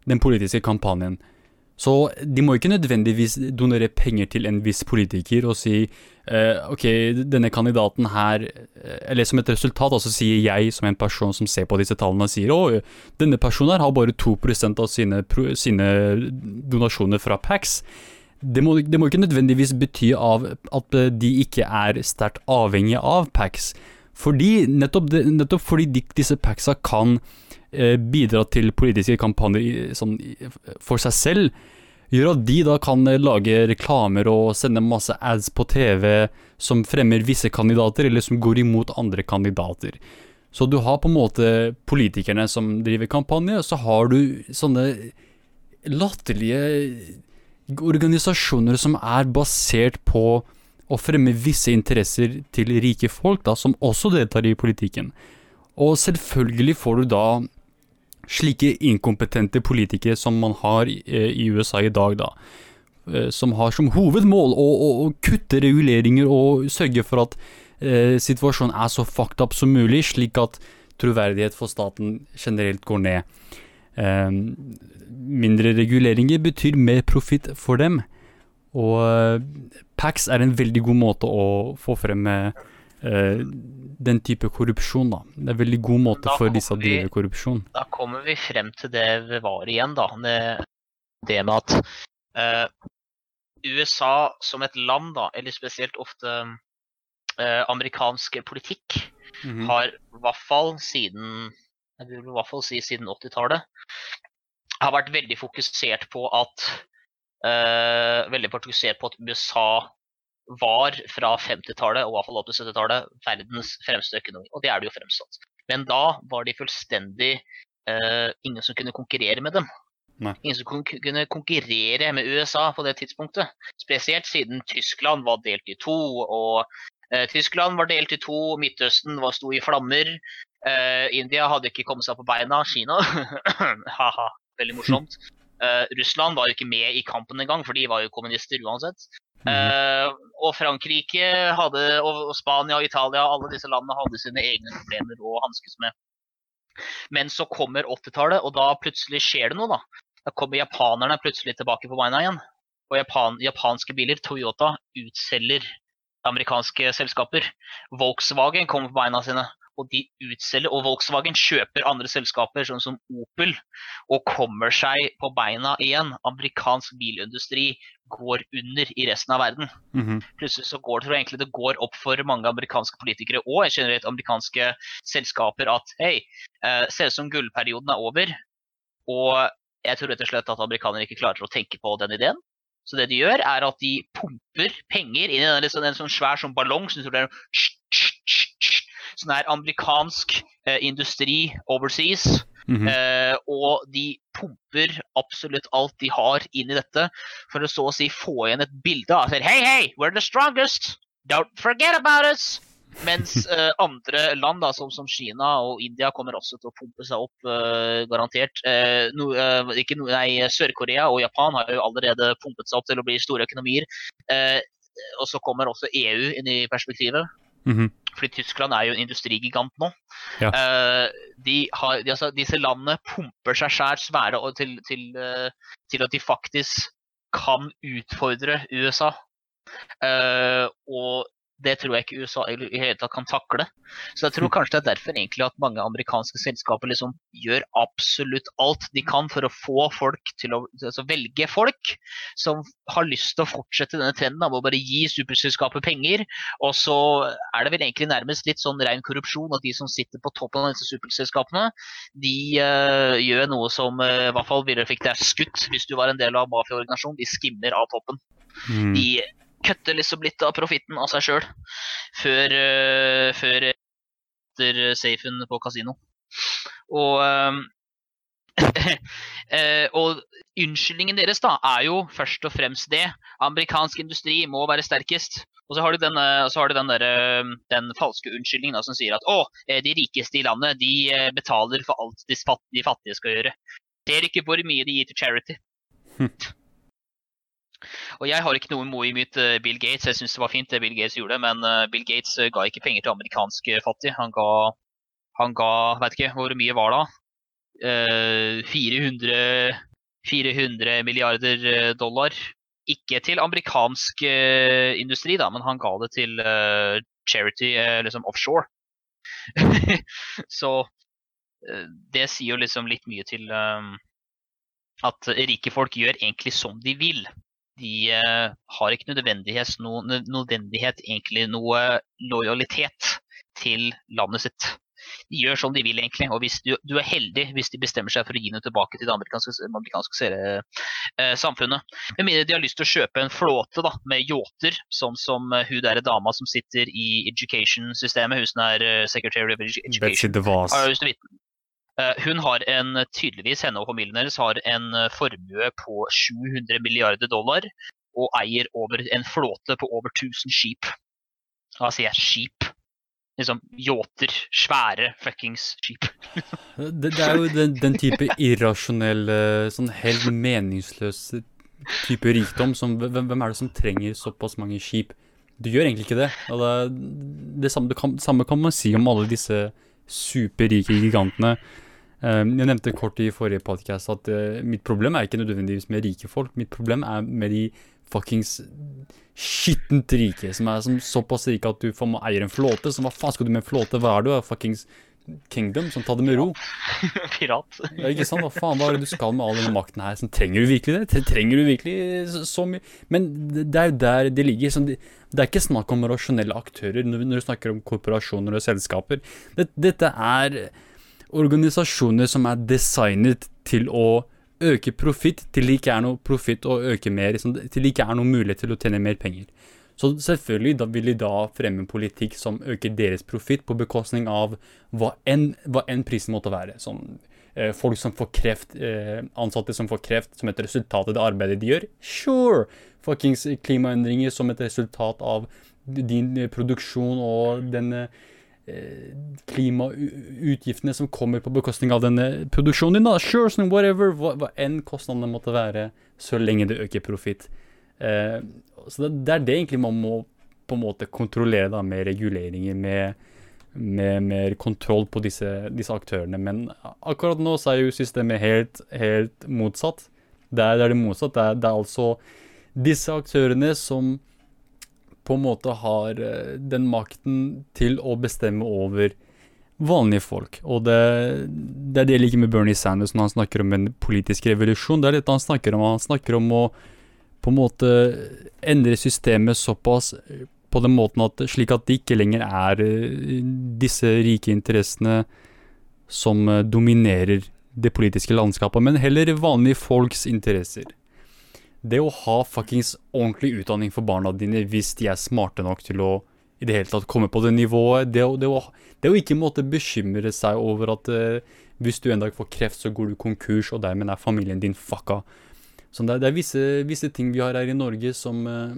den politiske kampanjen. Så de må ikke nødvendigvis donere penger til en viss politiker og si eh, ok, denne kandidaten her eh, Eller som et resultat, altså sier jeg som en person som ser på disse tallene, sier å, denne personen her har bare 2% av sine, sine donasjoner fra Pax. Det må, det må ikke nødvendigvis bety av at de ikke er sterkt avhengige av Pax. Fordi, nettopp, nettopp fordi disse Paxa kan bidra til politiske kampanjer sånn, for seg selv, gjør at de da kan eh, lage reklamer og sende masse ads på TV som fremmer visse kandidater, eller som går imot andre kandidater. Så du har på en måte politikerne som driver kampanje, og så har du sånne latterlige organisasjoner som er basert på å fremme visse interesser til rike folk, da, som også deltar i politikken. Og selvfølgelig får du da slike inkompetente politikere som man har i, i USA i dag, da. eh, Som har som hovedmål å, å, å kutte reguleringer og sørge for at eh, situasjonen er så fucked up som mulig, slik at troverdighet for staten generelt går ned. Eh, mindre reguleringer betyr mer profitt for dem. Og eh, Pax er en veldig god måte å få frem eh, den type korrupsjon, da. Det er en veldig god måte Da for disse å drive korrupsjon. Da kommer vi frem til det vi var igjen, da. Det, det med at eh, USA som et land, da, eller spesielt ofte eh, amerikansk politikk, Mhm. har i hvert fall siden jeg vil i hvert fall si siden 80-tallet har vært veldig fokusert på at Uh, veldig fokusert på at USA var fra 50-tallet og fall opp til 70-tallet verdens fremste økonomi. Og det er det jo fremstått. Men da var de fullstendig uh, ingen som kunne konkurrere med dem. Nei. Ingen som kon- kunne konkurrere med USA på det tidspunktet. Spesielt siden Tyskland var delt i to, og uh, Tyskland var delt i to, Midtøsten var sto i flammer. Uh, India hadde ikke kommet seg på beina. Kina ha-ha, veldig morsomt. Russland var jo ikke med i kampen engang, for de var jo kommunister uansett. Eh, og Frankrike hadde, og Spania og Italia, alle disse landene hadde sine egne problemer å hanskes med. Men så kommer 80-tallet, og da plutselig skjer det noe, da. Da kommer japanerne plutselig tilbake på beina igjen. Og Japan, japanske biler, Toyota, utselger amerikanske selskaper. Volkswagen kommer på beina sine, og de utselger. Og Volkswagen kjøper andre selskaper, sånn som Opel, og kommer seg på beina igjen. Amerikansk bilindustri går under i resten av verden. Mhm. Plutselig så går det, tror egentlig det går opp for mange amerikanske politikere og generelt amerikanske selskaper at hei, eh, ser ut som gullperioden er over. Og jeg tror rett og slett at amerikanere ikke klarer å tenke på den ideen. Så det de gjør, er at de pumper penger inn i en, liksom, en sånn svær sånn ballong. Sånn, det er sånn her amerikansk eh, industri overseas. Mhm. Eh, og de pumper absolutt alt de har inn i dette for å så å si få igjen et bilde av sier, Hei, hei, we're the strongest! Don't forget about us! Mens eh, andre land, da, som, som Kina og India, kommer også til å pumpe seg opp, eh, garantert. Eh, no, eh, ikke no, Sør-Korea og Japan har jo allerede pumpet seg opp til å bli store økonomier. Eh, og så kommer også EU inn i perspektivet. Mhm. Fordi Tyskland er jo en industrigigant nå. Ja. Uh, de har, de, altså, disse landene pumper seg sjæl svære til, til, uh, til at de faktisk kan utfordre USA. Uh, og det tror jeg ikke USA i hele tatt kan takle. Så jeg tror kanskje det er derfor egentlig at mange amerikanske selskaper liksom gjør absolutt alt de kan for å få folk til å altså velge folk som har lyst til å fortsette denne trenden av å bare gi superselskaper penger. Og så er det vel egentlig nærmest litt sånn ren korrupsjon at de som sitter på toppen av disse superselskapene, de uh, gjør noe som uh, i hvert fall ville fikk deg skutt hvis du var en del av mafiaorganisasjonen. De skimmer av toppen. Mm. De kutter liksom litt av profitten av seg sjøl før, uh, før etter safen på kasino. Og, ehm, eh, og unnskyldningen deres da er jo først og fremst det. Amerikansk industri må være sterkest. Og så har du den, eh, der, eh, den falske unnskyldningen da, som sier at å, eh, de rikeste i landet de eh, betaler for alt de fattige skal gjøre. Ser ikke hvor mye de gir til charity. Hm. Og jeg har ikke noe imot eh, Bill Gates. Jeg syns det var fint det Bill Gates gjorde, men eh, Bill Gates eh, ga ikke penger til amerikanske fattige. Han ga, han ga vet ikke, hvor mye var? Eh, 400, 400 milliarder dollar. Ikke til amerikansk industri, da, men han ga det til charity liksom offshore. Så det sier jo liksom litt mye til at rike folk gjør egentlig som de vil de eh, har ikke nødvendighet, no, nødvendighet egentlig noe lojalitet til landet sitt. De gjør som de vil, egentlig. Og hvis du, du er heldig hvis de bestemmer seg for å gi noe tilbake til det amerikanske, amerikanske eh, samfunnet. Med mindre de har lyst til å kjøpe en flåte da, med yachter, sånn som uh, hun der dama som sitter i education-systemet, hun som er uh, secretary of education. Betsy DeVos. har lyst til å vite. Eh, Hun har en, tydeligvis, henne og familien hennes har en eh, formue på 700 milliarder dollar og eier over en flåte på over 1000 skip. Hva sier jeg skip? Liksom yachter. Svære fuckings skip. Det, det er jo den, den type irrasjonell, sånn helt meningsløs type rikdom som hvem, hvem er det som trenger såpass mange skip? Du gjør egentlig ikke det. Det, det samme, kan, samme kan man si om alle disse superrike gigantene. Eh, Jeg nevnte kort i forrige podcast at eh, mitt problem er ikke nødvendigvis med rike folk. Mitt problem er med de fuckings skittent rike, som er som såpass rike at du får må eier en flåte. Som hva faen skal du med en flåte? Hva er du? Fuckings kingdom? Som tar det med ro? Pirat. Ja, ikke sant? Hva faen, hva er det du skal med all denne makten her? Sånn, trenger du virkelig det? Trenger du virkelig så, så mye? Men det det er jo der det ligger. Sånn, det, det er ikke snakk om rasjonelle aktører når, når du snakker om korporasjoner og selskaper. Det, dette er organisasjoner som er designet til å øke profitt til det ikke er noe profitt å øke mer, sånn, til det ikke er noe mulighet til å tjene mer penger. Så selvfølgelig da vil de da fremme politikk som øker deres profitt på bekostning av hva enn, enn prisen måtte være. Som eh, folk som får kreft, eh, ansatte som får kreft som et resultat av det arbeidet de gjør. Sure! Fuckings klimaendringer som et resultat av din eh, produksjon og den, eh, klimautgiftene som kommer på bekostning av denne produksjonen din. da, Sure, so whatever, hva, hva enn kostnadene måtte være, så lenge det øker profitt. Eh, så det, det er det egentlig man må på en måte kontrollere da, med reguleringer, med, med mer kontroll på disse, disse aktørene. Men akkurat nå så er jo systemet helt, helt motsatt. Det, er det motsatt. Det er, det er altså disse aktørene som på en måte har eh, den makten til å bestemme over vanlige folk. Og det, det er det jeg liker med Bernie Sanders når han snakker om en politisk revolusjon. Det er dette han snakker om. Han snakker om å på en måte endre systemet såpass på den måten at slik at det ikke lenger er eh, disse rike interessene som eh, dominerer det politiske landskapet, men heller vanlige folks interesser. Det å ha fuckings ordentlig utdanning for barna dine hvis de er smarte nok til å i det hele tatt komme på det nivået, det det å, det å ikke måtte bekymre seg over at uh, hvis du en dag får kreft, så går du konkurs, og dermed er familien din fucka. Så det, det er visse, visse, ting vi har her i Norge som, uh,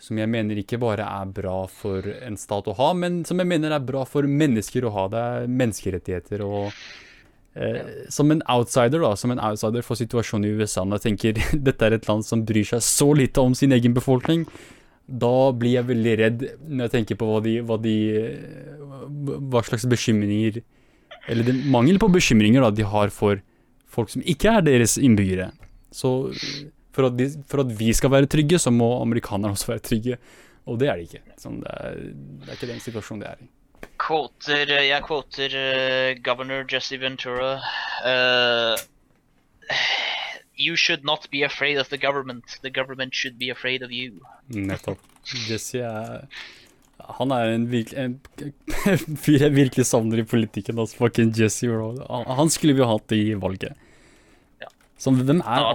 som jeg mener ikke bare er bra for en stat å ha, men som jeg mener er bra for mennesker å ha. Det er menneskerettigheter og som en outsider da, som en outsider for situasjonen i USA, når jeg tenker dette er et land som bryr seg så lite om sin egen befolkning, da blir jeg veldig redd når jeg tenker på hva, de, hva, de, hva slags bekymringer Eller den mangel på bekymringer da, de har for folk som ikke er deres innbyggere. Så for at, de, for at vi skal være trygge, så må amerikanerne også være trygge. Og det er de ikke. Sånn, det, er, det er ikke den situasjonen de er i. Quoter, eh, jeg quoter uh, governor Jesse Ventura. Uh, you should not be afraid of the government. The government should be afraid of you. Nettopp. Jesse er Han er en, virkelig, en fyr jeg virkelig savner i politikken. Altså fucking Jesse Han skulle vi hatt i valget. Ja. Så, hvem er,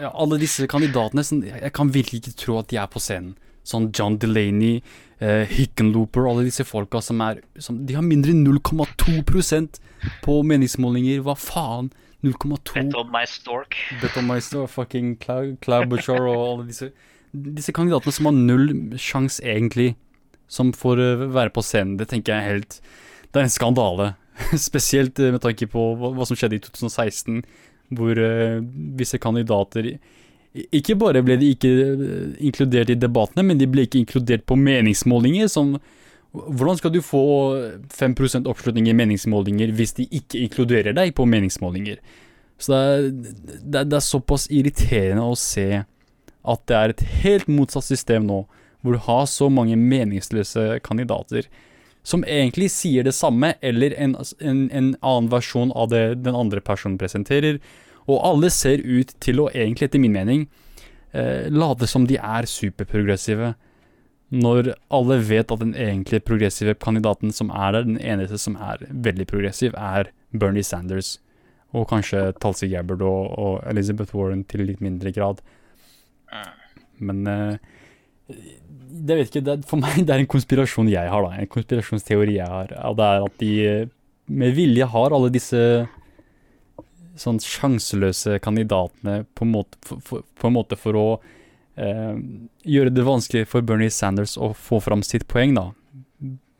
ja, alle disse kandidatene Jeg kan virkelig ikke tro at de er på scenen. Sånn John Delaney, uh, Hickenlooper, alle disse folka som er som, De har mindre enn 0,2% på meningsmålinger. Hva faen? 0,2 Bet on my stork. Bet on my stork, fucking Cloudbutcher og alle disse Disse kandidatene som har null sjanse, egentlig, som får uh, være på scenen. Det tenker jeg er helt Det er en skandale. Spesielt uh, med tanke på hva, hva, som skjedde i 2016, hvor visse kandidater ikke bare ble de ikke eh, inkludert i debattene, men de ble ikke inkludert på meningsmålinger. Som, hvordan skal du få 5% oppslutning i meningsmålinger hvis de ikke inkluderer deg på meningsmålinger? Så det er, det, er, det er, såpass irriterende å se at det er et helt motsatt system nå, hvor du har så mange meningsløse kandidater som egentlig sier det samme, eller en, en, en annen versjon av det den andre personen presenterer og alle ser ut til å egentlig, etter min mening, eh, late som de er superprogressive. Når alle vet at den egentlige progressive kandidaten som er der, den eneste som er veldig progressiv, er Bernie Sanders. Og kanskje Tulsi Gabbard og, og, Elizabeth Warren til litt mindre grad. Men eh, det vet ikke, det, for meg det er en konspirasjon jeg har, da. En konspirasjonsteori jeg har. Og det er at de med vilje har alle disse sånn sjanseløse kandidatene på en måte for, for, på en måte for å eh, gjøre det vanskelig for Bernie Sanders å få fram sitt poeng, da.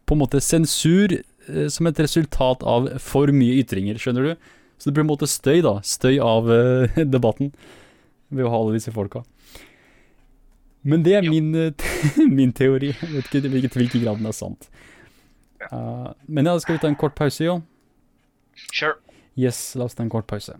På en måte sensur eh, som et resultat av for mye ytringer, skjønner du? Så det blir på en måte støy, da. Støy av eh, debatten ved å ha alle disse folka. Men det er min, min, teori. Jeg vet ikke hvilken grad den er sant. Uh, men ja, skal vi ta en kort pause, jo? Sure. Yes, la oss ta en kort pause.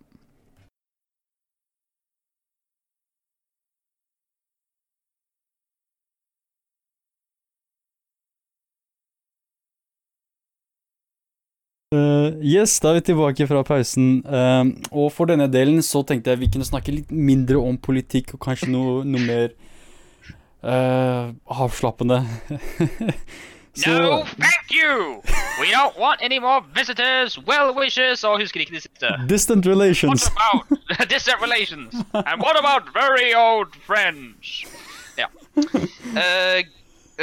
Uh, yes, da er vi tilbake fra pausen. Uh, og for denne delen så tenkte jeg vi kunne snakke litt mindre om politikk, og kanskje noe, noe mer uh, avslappende. So, no, thank you! We don't want any more visitors, well wishes Og husker ikke de siste. Distant relations. What about distant relations? And what about very old friends? Ja. Uh,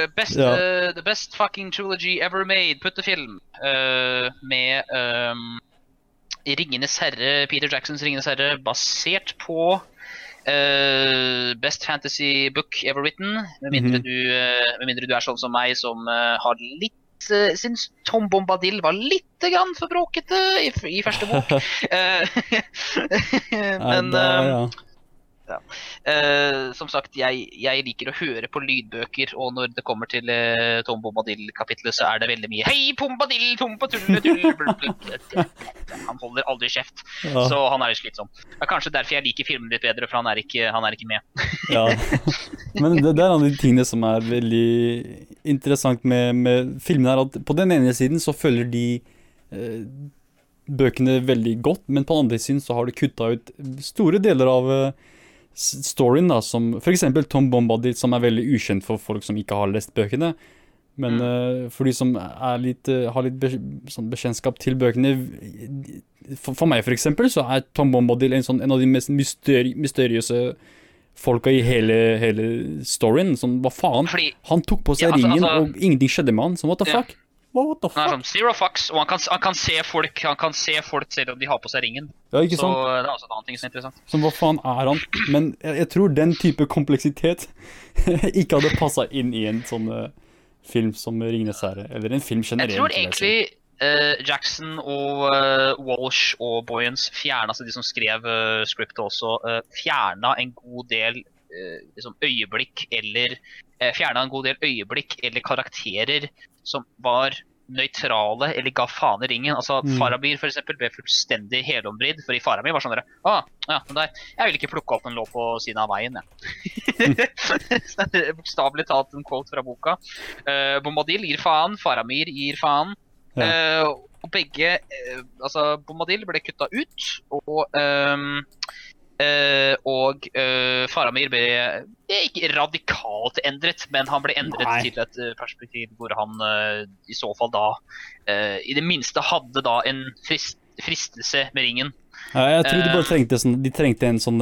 best, ja. Uh, the best fucking trilogy ever made. Puttefilm. Uh, med um, Ringenes herre, Peter Jacksons Ringenes herre, basert på Uh, best fantasy book ever written. Med mindre, mm du, uh, med mindre, du, er sånn som meg, som uh, har litt uh, syns Tom Bombadil var litt grann for bråkete i, i første bok. men det, ja. Uh, som sagt, jeg, jeg, liker å høre på lydbøker, og når det kommer til uh, Tom Bombadil-kapitlet, så er det veldig mye Hei, Bombadil, Tom på tulle, Han holder aldri kjeft, ja. så han er jo slitsom. Det er kanskje derfor jeg liker filmen litt bedre, for han er ikke, han er ikke med. ja. Men det, det, er en av de tingene som er veldig interessant med, med filmene, er at på den ene siden så følger de uh, bøkene veldig godt, men på den andre siden så har de kutta ut store deler av storyen, da, som f.eks. Tom Bombadil, som er veldig ukjent for folk som ikke har lest bøkene. Men mm. uh, for de som litt, uh, har litt be sånn bekjentskap til bøkene For, for meg, f.eks., så er Tom Bombadil en, sånn, en av de mest mysteri mysteriøse folka i hele, hele storyen. Sånn, hva faen? Fordi, han tok på seg ja, altså, ringen, altså, og ingenting skjedde med han. Så what the ja. What the fuck? Han er sånn zero fucks, og han kan, han kan, se folk Han kan se folk selv om de har på seg ringen. Ja, ikke sant? Så det er også en annen ting som er interessant. Som hva faen er han? Men jeg, jeg tror den type kompleksitet ikke hadde passa inn i en sånn uh, film som 'Ringenes herre', eller en film generelt. Jeg tror egentlig uh, Jackson og uh, Walsh og Boyens fjerna, altså de som skrev uh, scriptet også, uh, fjerna en god del liksom øyeblikk eller Fjerna en god del øyeblikk eller karakterer som var nøytrale eller ga faen i ringen. Altså mm. Faramir for eksempel, ble fullstendig helomvridd. For i Faramir var sånn der, ah, ja, der, Jeg vil ikke plukke opp den lå på siden av veien, jeg. Bokstavelig talt en quote fra boka. Uh, Bombadil gir faen, Faramir gir faen. Ja. Uh, og begge uh, Altså, Bombadil ble kutta ut, og um, Uh, og uh, Faramir ble ikke radikalt endret, men han ble endret Nei. til et uh, perspektiv hvor han i så fall da i det minste hadde da en frist, fristelse med ringen. Ja, jeg tror de bare trengte, sånn, de trengte en sånn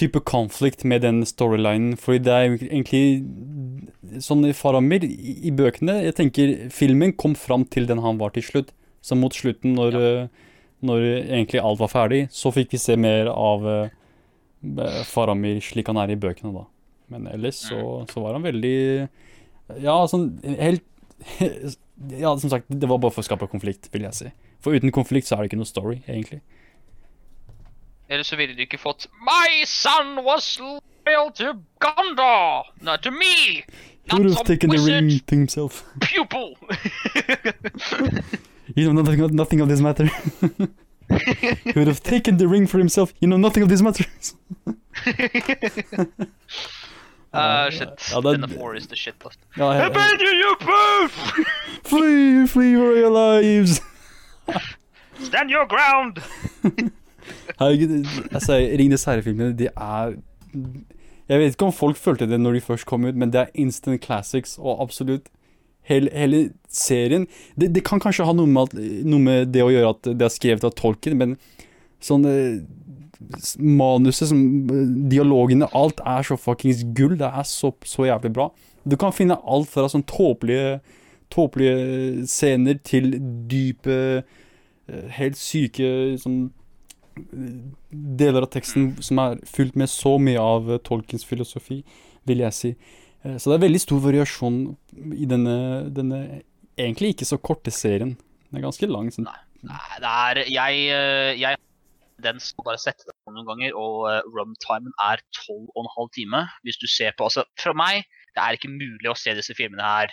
type konflikt med den storylinen. Fordi det er egentlig sånn Faramir, i, i, bøkene Jeg tenker filmen kom fram til den han var til slutt. Så mot slutten, når ja når egentlig alt var ferdig, så fikk vi se mer av uh, Faramir slik han er i bøkene, da. Men ellers så, mm. så var han veldig Ja, sånn helt Ja, som sagt, det var bare for å skape konflikt, vil jeg si. For uten konflikt så er det ikke noe story, egentlig. Eller så ville du ikke fått My son was loyal to Gondor, not to me! Not He would have taken the ring to himself. Pupil! You know nothing, nothing of this matter. he would have taken the ring for himself. You know nothing of this matters. Uh, shit. Ja, det, In the forest, the shit post. Ja, jeg, Abandon you both! flee, flee for your lives! Stand your ground! Herregud, altså, Ringenes herre-filmene, de er Jeg vet ikke om folk følte det når de først kom ut, men det er instant classics, og absolutt hele, hele serien det, det, kan kanskje ha noe med, noe med, det å gjøre at det er skrevet av tolken, men sånn eh, Manuset, som, dialogene, alt er så fuckings gull. Det er så, så jævlig bra. Du kan finne alt fra sånn tåpelige, tåpelige scener til dype, eh, helt syke sånn deler av teksten som er fylt med så mye av tolkens filosofi, vil jeg si. Eh, så det er veldig stor variasjon i denne, denne egentlig ikke så korte serien. Den er ganske lang. Sånn. Nei, nei, det er Jeg, eh, jeg den skal bare sette det på noen ganger, og uh, runtimen er 12,5 timer. Hvis du ser på Altså, for meg, det er ikke mulig å se disse filmene her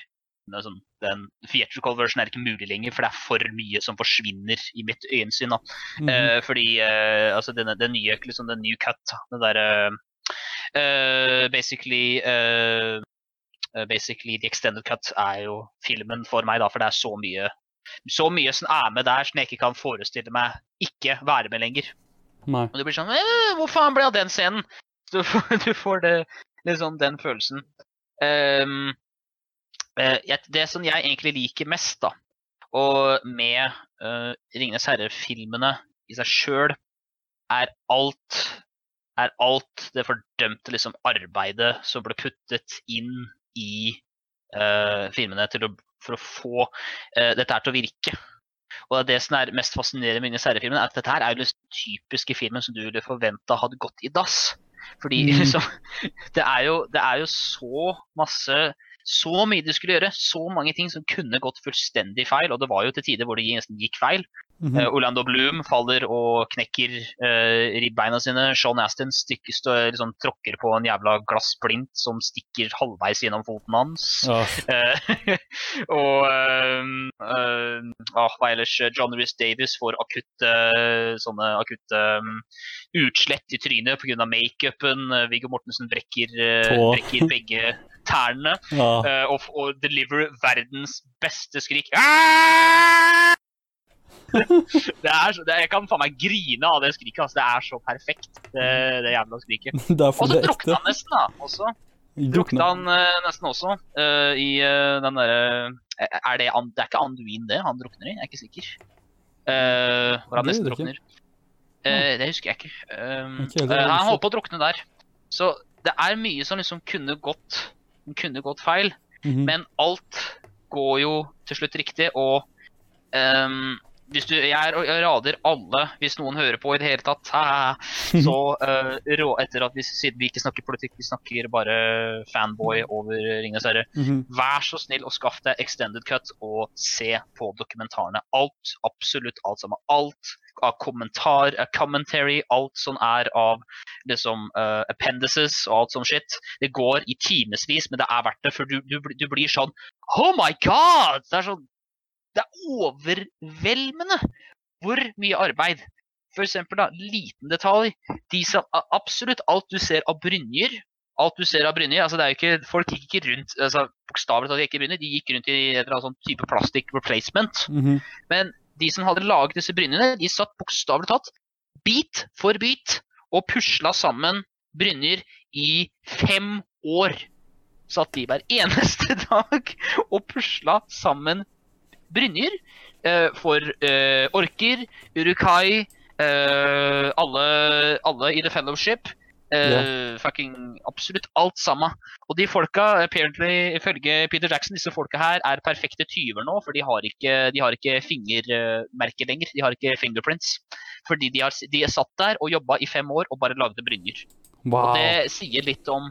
sånn, den theatrical version er ikke mulig lenger, for det er for mye som forsvinner i mitt øyensyn. Mm -hmm. uh, fordi uh, altså den, den nye liksom, den new cut, den derre basically uh, Basically The Extended Cut er jo filmen for meg, da, for det er så mye så mye som er med der som jeg ikke kan forestille meg ikke være med lenger. Nei. Og det blir sånn Hvor faen ble av den scenen? Du får, du får det, liksom den følelsen. Um, det som jeg egentlig liker mest, da, og med uh, 'Ringenes herre'-filmene i seg sjøl, er alt er alt det fordømte liksom, arbeidet som ble puttet inn i uh, filmene å, for å få uh, dette her til å virke. Og det, som er mest fascinerende med seriefilmen, er at dette her er jo den typiske filmen som du ville forventa hadde gått i dass. Fordi mm. liksom, det, er jo, det er jo så masse så mye de skulle gjøre, så mange ting som kunne gått fullstendig feil. Og det var jo til tider hvor det nesten gikk feil. Mhm. -hmm. Orlando Bloom faller og knekker uh, ribbeina sine. Sean Astin stikker, stå, liksom, tråkker på en jævla glassplint som stikker halvveis gjennom foten hans. Oh. Eh, og um, um, ah, hva ellers? John Rhys Davis får akutte sånne akutte um, utslett i trynet pga. makeupen. Viggo Mortensen brekker, uh, brekker begge tærne ja. uh, og, og deliver verdens beste skrik. Ah! det er så, det, jeg kan faen meg grine av det skriket. Altså. Det er så perfekt, det, det jævla skriket. Og så drukna han nesten, da. også. Drukna han uh, nesten også uh, i uh, den derre Er det Det er ikke Anduin, det han drukner i? Jeg er ikke sikker. Hvor han nesten drukner. Det husker jeg ikke. Um, Ikke han holdt på å drukne der. Så det er mye som liksom kunne gått, kunne gått feil. Mhm. Men alt går jo til slutt riktig, og ehm, hvis du, jeg, er- rader alle, hvis noen hører på i det hele tatt, så uh, rå, etter at vi, siden vi ikke snakker politikk, vi snakker bare fanboy over Ringenes herre, Mhm. vær så snill og skaff deg extended cut og se på dokumentarene. Alt, absolutt alt sammen. Alt av kommentar, eh, commentary, alt som er av liksom uh, appendices og alt sånn shit. Det går i timevis, men det er verdt det, for du, du, du blir sånn Oh my god! Det er sånn Det er overveldende hvor mye arbeid. For eksempel, da, liten detalj. De som, absolutt alt du ser av brynjer Alt du ser av brynjer altså det er jo ikke, Folk gikk ikke rundt altså bokstavelig talt ikke brynjer, de gikk rundt i en eller annet sånn type plastic replacement. Mhm. Men de som hadde laget disse brynjene, de satt bokstavelig talt bit for bit og pusla sammen brynjer i fem år. Satt de hver eneste dag og pusla sammen brynjer eh, for eh, orker, urukai, eh, alle, alle i The Fellowship. eh, Fucking absolutt alt sammen. Og de folka, apparently, ifølge Peter Jackson, disse folka her er perfekte tyver nå, for de har ikke, de har ikke fingermerker lenger. De har ikke fingerprints. Fordi de, har, de er satt der og jobba i fem år og bare lagde brynjer. Og det sier litt om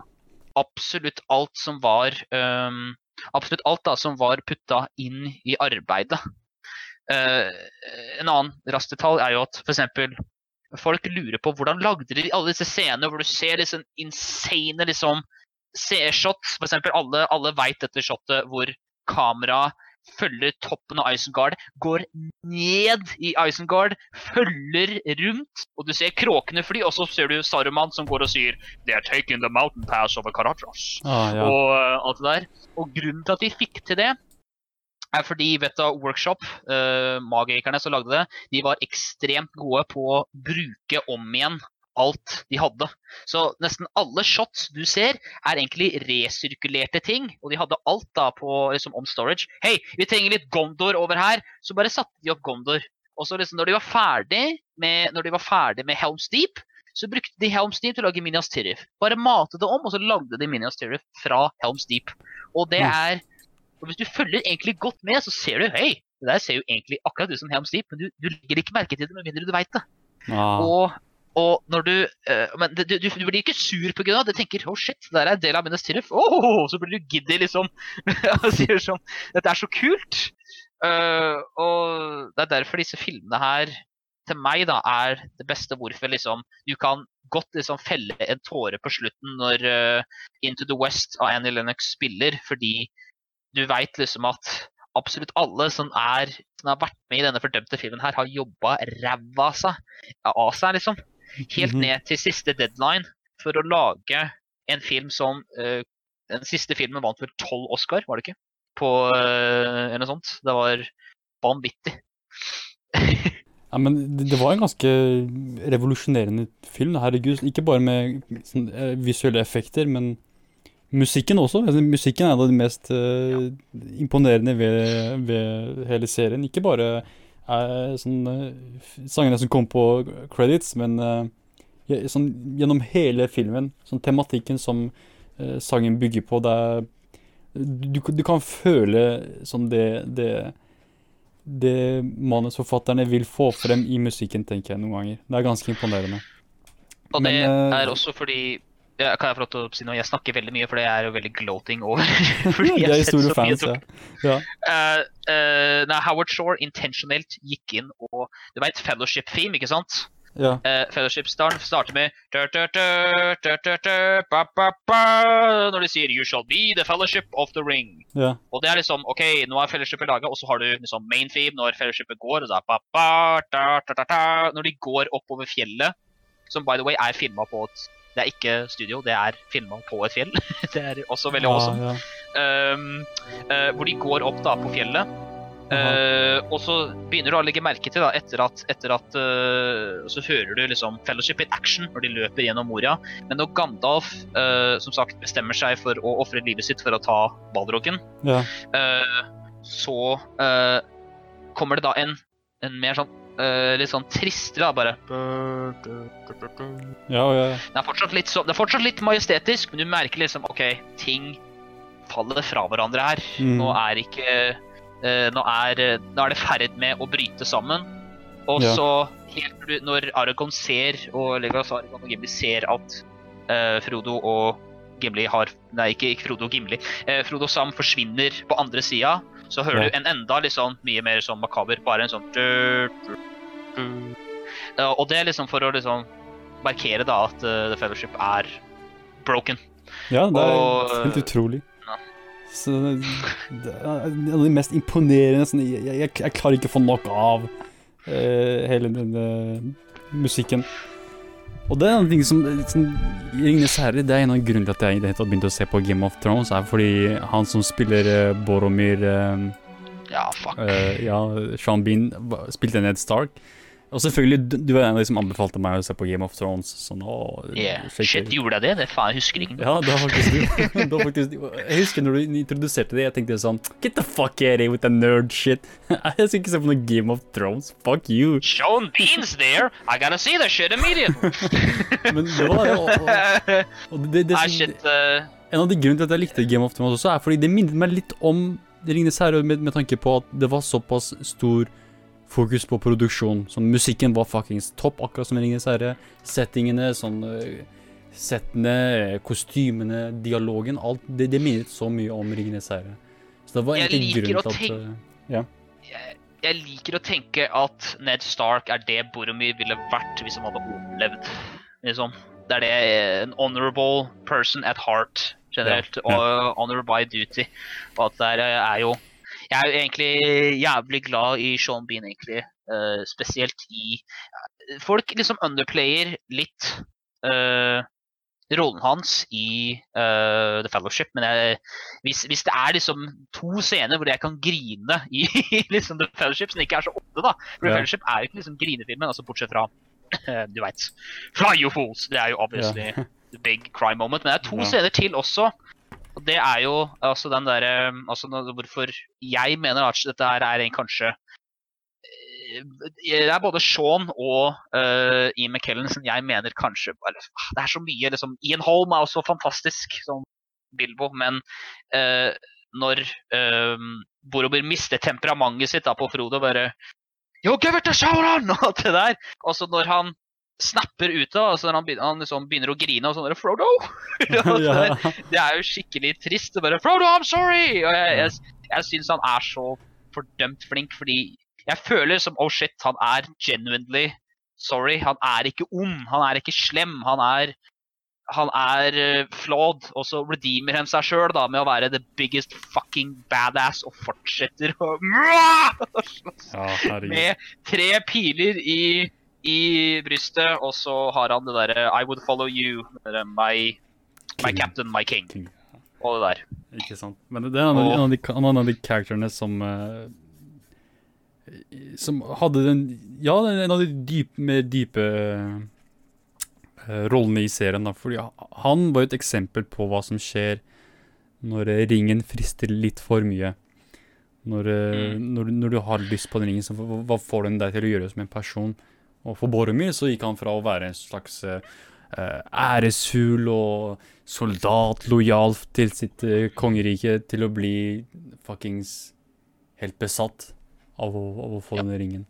absolutt alt som var ehm, Absolutt alt da som var putta inn i arbeidet. Uh, en annen rask detalj er jo at f.eks. folk lurer på hvordan lagde de alle disse scenene hvor du ser liksom insane liksom C-shots. F.eks. alle, alle veit dette shotet hvor kamera følger toppen av Isengard, går ned i Isengard, følger rundt, og du ser kråkene fly, og så ser du Saruman som går og sier They are taking the mountain pass over Karatras. Ah, ja. Og uh, alt det der. Og grunnen til at de fikk til det, er fordi Veta Workshop, uh, magikerne som lagde det, de var ekstremt gode på å bruke om igjen alt de hadde. Så nesten alle shots du ser, er egentlig resirkulerte ting. Og de hadde alt da på liksom, om storage. Hei, vi trenger litt Gondor over her. Så bare satte de opp Gondor. Og så liksom, når de var ferdig med, når de var ferdig med Helm's Deep, så brukte de Helm's Deep til å lage Minias Tirith. Bare mate det om, og så lagde de Minias Tirith fra Helm's Deep. Og det er og Hvis du følger egentlig godt med, så ser du hei, det der ser jo egentlig akkurat ut som Helm's Deep, men du, du legger ikke merke til det med mindre du veit det. Ah. Og, og når du eh, Men du, du, du blir ikke sur pga. det. Du tenker oh shit, det der er en del av Minnes Tirith. Oh, så blir du giddy, liksom. og sier sånn Dette er så kult. Uh, og det er derfor disse filmene her til meg da er det beste hvorfor liksom du kan godt liksom felle en tåre på slutten når uh, Into the West av Annie Lennox spiller, fordi du veit liksom at absolutt alle som, er, som har vært med i denne fordømte filmen her, har jobba ræva av seg, liksom. Helt Mhm. ned til siste deadline for å lage en film som uh, Den siste filmen vant vel tolv Oscar, var det ikke? På uh, eller noe sånt. Det var vanvittig. Ja, men det, var en ganske revolusjonerende film. Herregud, ikke bare med sånn, eh, visuelle effekter, men musikken også. Altså, musikken er en av de mest uh, imponerende ved, ved hele serien. Ikke bare eh, sånn, eh, sangene som kom på credits, men eh, sånn, gjennom hele filmen. Sånn tematikken som eh, sangen bygger på. Det er, du, du kan føle sånn det, det det manusforfatterne vil få frem i musikken, tenker jeg noen ganger. Det er ganske imponerende. Og det Men, er også fordi ja, Kan jeg få lov til å si noe? Jeg snakker veldig mye, for jeg er jo veldig gloating over fordi jeg har sett så fans, mye ja. ja. Uh, uh, nei, Howard Shore intensjonelt gikk inn og Du veit fellowship-theme, ikke sant? ja. Uh, Fellowship-starten starter med Når de sier 'You shall be the fellowship of the ring'. ja. Og det er liksom OK, nå er fellowshipet laga, og så har du liksom main theme når fellowshipet går. Er ba, ba, da, da, da, da, når de går oppover fjellet, som by the way er filma på et Det er ikke studio, det er filma på et fjell. det er også veldig awesome. Ja, ja. Um, uh, hvor de går opp da på fjellet. Eh, og så begynner du å legge merke til, da, etter at, etter at uh, Så hører du liksom Fellowship in action når de løper gjennom Moria. Men når Gandalf som sagt bestemmer seg for å ofre livet sitt for å ta Balrogen, ja. så kommer det da en, en mer sånn eh, litt sånn tristere, da, bare ja, ja. det er, fortsatt litt så, det er fortsatt litt majestetisk, men du merker liksom OK, ting faller fra hverandre her. Mm. Nå er ikke uh, nå, er, nå er det ferd med å bryte sammen. Og Ja. så, helt når Aragon ser, og Legolas Aragon og Gimli ser at uh, Frodo og Gimli har Nei, ikke, ikke Frodo og Gimli. eh, Frodo og Sam forsvinner på andre sida, så hører du en enda liksom mye mer sånn makaber, bare en sånn Og det er liksom for å liksom markere da at uh, The Fellowship er broken. ja det er Og- helt utrolig. Ja. Så det er en av de mest imponerende sånn, jeg, jeg, jeg klarer ikke å få nok av uh, hele denne musikken. Og det er en ting som, som Ringnes herre, det er en av grunnene til at jeg i det hele tatt begynte å se på Game of Thrones, er fordi han som spiller uh, Boromir uh, Ja, fuck. Uh, ja, Sean Bean spilte Ned Stark. Og selvfølgelig, du, var en av de som anbefalte meg å se på Game of Thrones. Sånn, å, Yeah. Shit, gjorde jeg det? Det faen, jeg husker ikke. Ja, det var faktisk du. faktisk, jeg husker når du introduserte det, jeg tenkte sånn Get the fuck out of here with the nerd shit. jeg skal ikke se på noe Game of Thrones. Fuck you. Sean Bean's there! I gotta see that shit immediately! Men det var det, det, shit. eh, En av de grunnene til at jeg likte Game of Thrones også, er fordi det minnet meg litt om Ringenes herre, med, med tanke på at det var såpass stor fokus på produksjon. Sånn, musikken var fuckings topp, akkurat som Ringenes herre. Settingene, sånn øh, Settene, kostymene, dialogen, alt. Det, det minnet så mye om Ringenes herre. Så det var egentlig grunnen til at tenke- øh, jeg, jeg liker å tenke at Ned Stark er det Boromir ville vært hvis han hadde overlevd. Liksom. Det er det eh, en honorable person at heart generelt. Ja, ja. Og honor by duty. Og at det er, eh, er jo Jeg er jo egentlig jævlig glad i Sean Bean, egentlig. Uh, spesielt i Folk liksom underplayer litt uh, rollen hans i uh, The Fellowship, men jeg, hvis, hvis det er liksom to scener hvor jeg kan grine i liksom The Fellowship, som ikke er så ofte, da For The Fellowship er jo ikke liksom grinefilmen, altså bortsett fra eh, Du veit. Fly you fools! Det er jo obviously Ja. the big cry moment. Men det er to Ja. scener til også. Og det er jo altså den derre Altså hvorfor jeg mener at dette her er en kanskje eh, det er både Sean og uh, Ian McKellen som jeg mener kanskje bare, ah, Det er så mye liksom, Ian Holm er også fantastisk som Bilbo, men uh, når uh, Borobir mister temperamentet sitt da på Frodo bare You'll give it to Sauron! Og alt det der. Og så når han snapper ut av altså når han, begynner, han liksom begynner å grine og sånn der, Frodo! Og så der, det er jo skikkelig trist. Og bare Frodo, I'm sorry! Og jeg, jeg, jeg syns han er så fordømt flink, fordi jeg føler som oh shit, han er genuinely sorry. Han er ikke ond, han er ikke slem. Han er han er eh, flawed, og så redeemer han seg sjøl med å være the biggest fucking badass og fortsetter å ja, med tre piler i, i brystet, og så har han det derre I would follow you. My, my captain, my king. King. Og det der. Ikke sant. Men det er en av, de- en av, de, karakterene som uh, Som hadde den Ja, den- en av de dyp, mer dype uh, rollene i serien. da Fordi han var jo et eksempel på hva som skjer når eh, ringen frister litt for mye. Når, mm. når, når du har lyst på den ringen, så hva får den deg til å gjøre som en person? Og for Boromir så gikk han fra å være en slags eh, eh, æresfugl og soldat lojal til sitt eh, kongerike til å bli fuckings helt besatt av å, av å få denne ringen.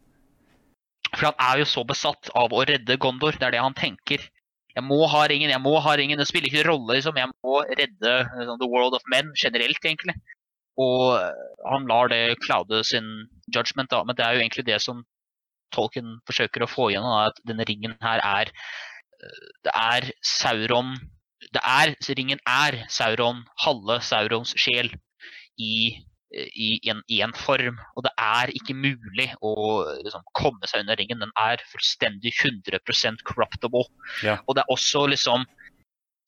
For han er jo så besatt av å redde Gondor. Det er det han tenker. Jeg må ha ringen, jeg må ha ringen. Det spiller ikke rolle, liksom. Jeg må redde liksom, The World of Men generelt, egentlig. Og han lar det cloude sin judgment, da. Men det er jo egentlig det som Tolkien forsøker å få igjennom, er at denne ringen her er Det er Sauron det er, Ringen er Sauron, halve Saurons sjel, i, i, en, i, en, form. Og det er ikke mulig å liksom, komme seg under ringen. Den er fullstendig 100 corruptible. Ja. Og det er også liksom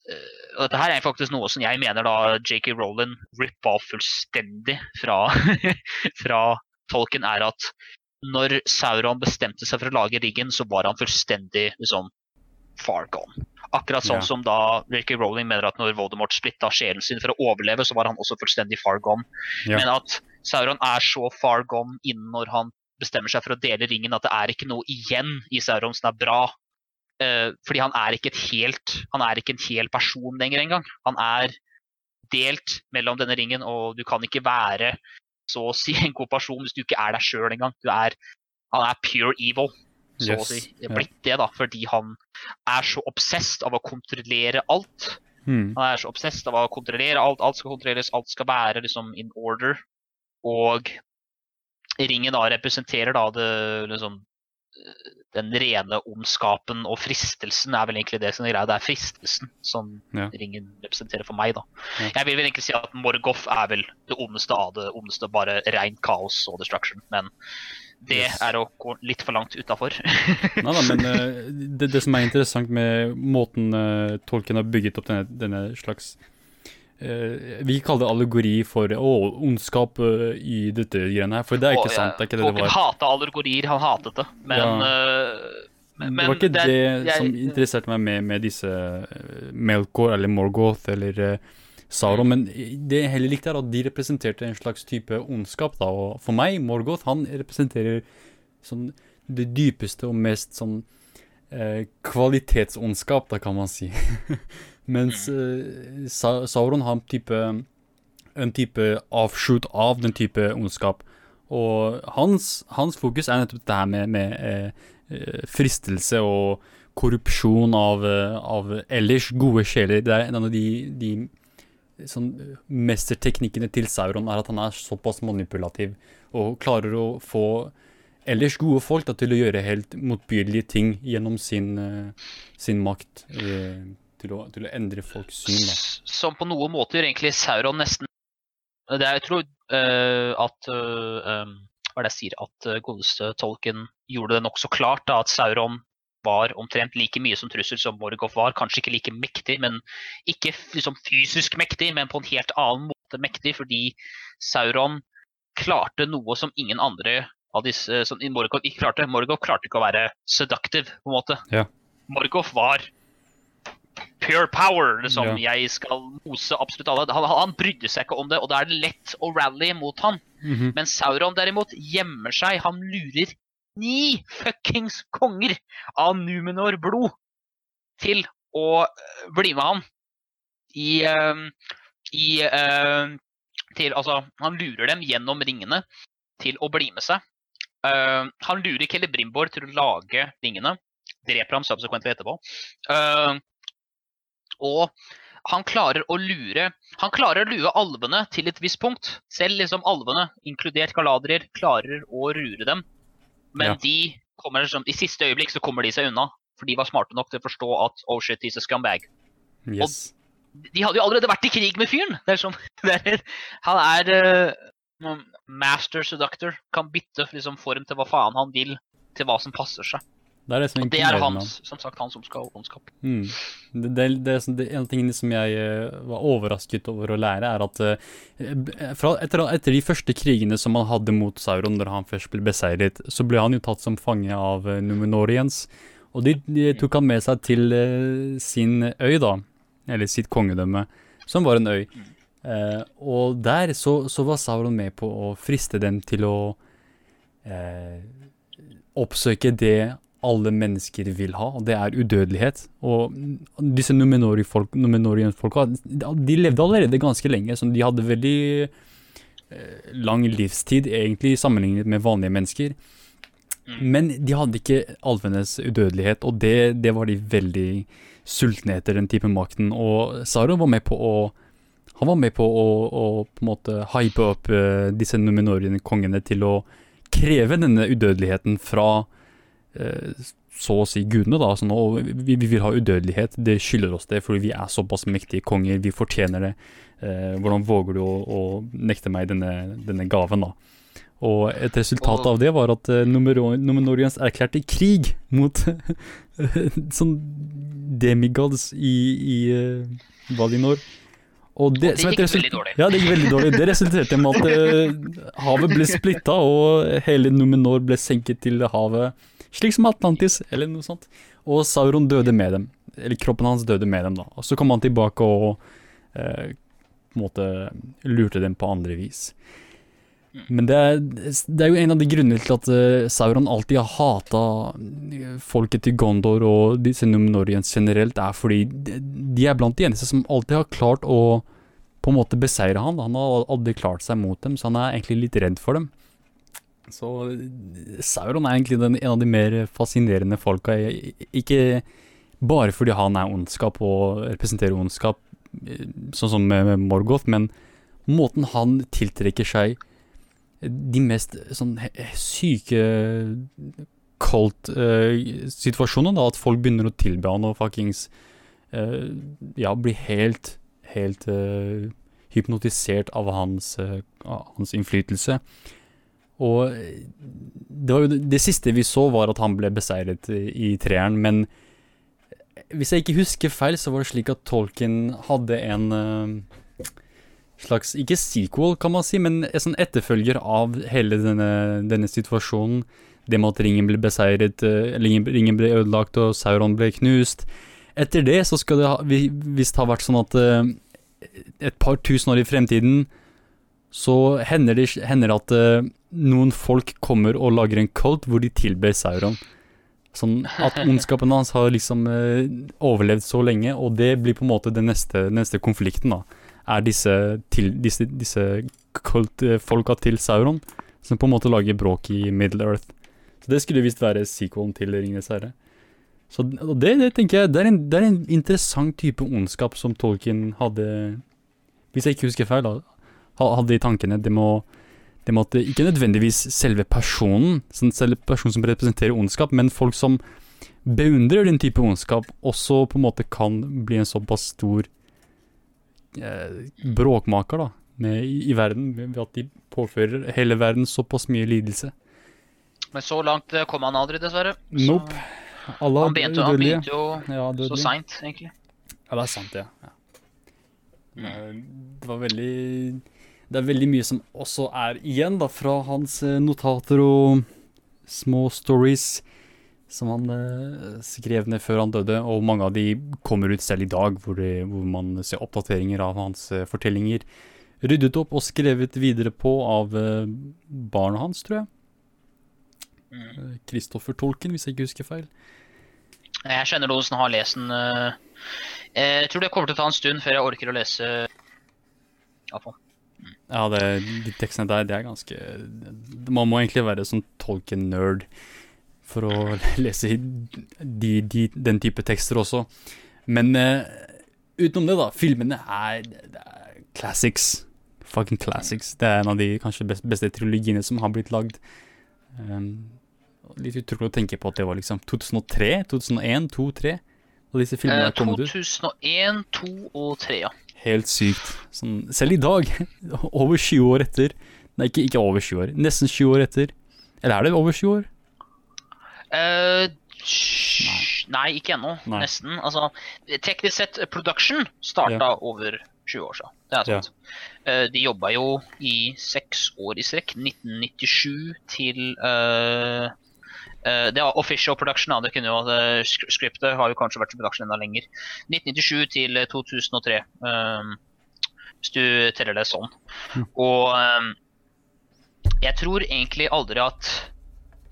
og dette her er faktisk noe som jeg mener da JK Rowland rippa fullstendig fra, fra Tolkien, er at når Sauron bestemte seg for å lage riggen, så var han fullstendig liksom, far gone. Akkurat sånn Ja. som da Ricky Rowling mener at når Voldemort splitta sjelen sin for å overleve, så var han også fullstendig far gone. Ja. Men at Sauron er så far gone innen når han bestemmer seg for å dele ringen, at det er ikke noe igjen i Sauron som er bra. Uh, fordi han er ikke et helt Han er ikke en hel person lenger engang. Han er delt mellom denne ringen, og du kan ikke være så å si en person hvis du ikke er deg sjøl engang. Du er Han er pure evil, så å si. Det er Blitt det, da, fordi han er så obsessed av å kontrollere alt. Mm. Han er så obsessed av å kontrollere alt. Alt skal kontrolleres, alt skal være liksom in order. Og ringen da representerer da det liksom Den rene ondskapen og fristelsen er vel egentlig det som er greia. Det er fristelsen som Ja. ringen representerer for meg, da. Ja. Jeg vil vel egentlig si at Morgoth er vel det ondeste av det ondeste. Bare rent kaos og destruction. Men det Yes. er å gå litt for langt utafor. Nei da, men uh, det, det som er interessant med måten uh, Tolkien har bygget opp denne, denne slags eh, Vi kaller det allegori for å, ondskap eh, i dette greiene her, for det er ikke sant. Det er ikke det det var. hata allegorier, han hatet det. Men, Ja. øh, men det var ikke det, det som interesserte meg med, med disse Melkor eller Morgoth eller eh, Sauron, men det jeg heller likte, er at de representerte en slags type ondskap. da, og For meg, Morgoth, han representerer sånn det dypeste og mest sånn eh, kvalitetsondskap, da kan man si. Mens uh, Sa Sauron har en type, en type avshoot av den type ondskap. Og hans, hans fokus er nettopp dette her med, med eh, fristelse og korrupsjon av, uh, av ellers gode sjeler. Det er en av de, de sånn, mesterteknikkene til Sauron er at han er såpass manipulativ og klarer å få ellers gode folk da, til å gjøre helt motbydelige ting gjennom sin, sin makt. eh, til, å, til å endre folks syn. da. som på noen måter egentlig Sauron nesten det er, Jeg tror uh, at uh, um, Hva er det jeg sier? At uh, godeste tolken gjorde det nokså klart da, at Sauron var omtrent like mye som trussel som Morgoth var. Kanskje ikke like mektig, men ikke liksom fysisk mektig, men på en helt annen måte mektig, fordi Sauron klarte noe som ingen andre av disse som Morgoth ikke klarte. Morgoth klarte ikke å være seductive, på en måte. Ja. Morgoth var pure power. Liksom. Ja. Jeg skal mose absolutt alle. Han, han brydde seg ikke om det, og da er det lett å rally mot han. Mhm. Men Sauron derimot gjemmer seg. Han lurer ni fuckings konger av Numenor-blod til å øh, bli med han i, uh, i uh, til, Altså, han lurer dem gjennom ringene til å bli med seg. Uh, han lurer Celebrimbor til å lage ringene. Dreper ham subsequently etterpå. Øh, og han klarer å lure Han klarer å lure alvene til et visst punkt. Selv liksom alvene, inkludert galadrier, klarer å rure dem. Men Ja. de kommer liksom, i siste øyeblikk så kommer de seg unna. For de var smarte nok til å forstå at oh shit, he's a scumbag. Yes. De hadde jo allerede vært i krig med fyren! Det er som, det er, han er uh, master seductor. Kan bytte liksom, form til hva faen han vil, til hva som passer seg. Det er det som Og det er hans, som sagt, hans ondskap. ondskap. Mm. Det, det, det, sånn- det, en av tingene som jeg eh, var overrasket over å lære, er at eh, fra, etter, etter de første krigene som han hadde mot Sauron, når han først ble beseiret, så ble han jo tatt som fange av Numenorians. Og de, de tok han med seg til eh, sin øy, da. Eller sitt kongedømme, som var en øy. Eh, og der så, så var Sauron med på å friste dem til å eh, oppsøke det alle mennesker vil ha, og det er udødelighet. Og disse Numenori-folk- Numenorian-folka, de levde allerede ganske lenge, så de hadde veldig eh, lang livstid, egentlig, sammenlignet med vanlige mennesker. Mm. Men de hadde ikke alvenes udødelighet, og det, det var de veldig sultne etter den type makten. Og Saron var med på å han var med på å, å på en måte hype opp uh, disse Numenorian-kongene til å kreve denne udødeligheten fra så å si gudene, da. Sånn, og vi, vi, vil ha udødelighet, det skylder oss det, fordi vi er såpass mektige konger, vi fortjener det. Eh, hvordan våger du å, å nekte meg denne, denne, gaven, da? Og et resultat av det var at eh, Numenorians erklærte krig mot sånn demigods i, i uh, Valinor. Og det, og det gikk veldig dårlig. Ja, det gikk veldig dårlig. Det resulterte med at uh, havet ble splitta, og hele Numenor ble senket til havet, slik som Atlantis, eller noe sånt. Og Sauron døde med dem. Eller kroppen hans døde med dem, da. Og så kom han tilbake og eh, på en måte lurte dem på andre vis. Men det er, det er, jo en av de grunnene til at uh, Sauron alltid har hata folket til Gondor og disse Numenorians generelt, er fordi de er blant de eneste som alltid har klart å på en måte beseire han. Han har aldri klart seg mot dem, så han er egentlig litt redd for dem. Så Sauron er egentlig den, en av de mer fascinerende folka. Ikke bare fordi han er ondskap og representerer ondskap, eh, sånn som med Morgoth, men måten han tiltrekker seg de mest sånn syke cult-situasjonene, uh, da, at folk begynner å tilbe han og fuckings uh, Ja, blir helt, helt uh, hypnotisert av hans, hans, innflytelse. Og det var jo det, det, siste vi så, var at han ble beseiret i treeren, men hvis jeg ikke husker feil, så var det slik at Tolkien hadde en slags, ikke sequel, kan man si, men en sånn etterfølger av hele denne, denne situasjonen. Det med at ringen ble beseiret, uh, ringen ble ødelagt og Sauron ble knust. Etter det så skal det ha, visst ha vært sånn at uh, et par tusen år i fremtiden så hender det, hender at uh, noen folk kommer og lager en kult hvor de tilber Sauron. Sånn at ondskapen hans har liksom uh, overlevd så lenge, og det blir på en måte den neste, neste konflikten, da er disse, til, disse, disse folka til Sauron, som på en måte lager bråk i Middle Earth. Så det skulle visst være sequelen til Ringenes herre. Så det, det, tenker jeg, det er, en, det er, en, interessant type ondskap som Tolkien hadde Hvis jeg ikke husker feil, da, hadde de tankene. Det må, det måtte Ikke nødvendigvis selve personen, selve personen som representerer ondskap, men folk som beundrer den type ondskap, også på en måte kan bli en såpass stor eh, bråkmaker da, med, i, i, verden, ved at de påfører hele verden såpass mye lidelse. Men så langt eh, kom han aldri, dessverre. Så nope. Alle han begynte, han begynte jo ja, så seint, egentlig. Ja, det er sant, ja. ja. Mm. Det var veldig Det er veldig mye som også er igjen da, fra hans eh, notater og små stories som han eh, skrev ned før han døde, og mange av de kommer ut selv i dag, hvor, det, hvor man ser oppdateringer av hans eh, fortellinger. Ryddet opp og skrevet videre på av eh, barnet hans, tror jeg. Kristoffer mm. Tolken, hvis jeg ikke husker feil. Jeg kjenner noen som har lest den. Jeg tror det kommer til å ta en stund før jeg orker å lese iallfall. Ja, det, de tekstene der, det er ganske Man må egentlig være sånn Tolkien-nerd for å lese de, de, den type tekster også. Men uh, utenom det, da. Filmene er, er, classics. Fucking classics. Det er en av de kanskje best, beste trilogiene som har blitt lagd. Um, litt utrolig å tenke på at det var liksom 2003, 2001, 2002, 2003 og disse filmene eh, 2001, 2002 og 2003, ja. Helt sykt. Sånn, selv i dag, over 20 år etter Nei, ikke, ikke over 20 år. Nesten 20 år etter. Eller er det over 20 år? Uh, nei. ikke ennå. Nesten. Altså, teknisk sett, production starta ja. over 20 år siden. Det er sant. Ja. Uh, de jobba jo i seks år i strekk. 1997 til uh, Det var official production. Da. Det kunne jo, uh, scriptet har jo kanskje vært i production enda lenger. 1997 til 2003, hvis du teller det sånn. Mm. Og jeg tror egentlig aldri at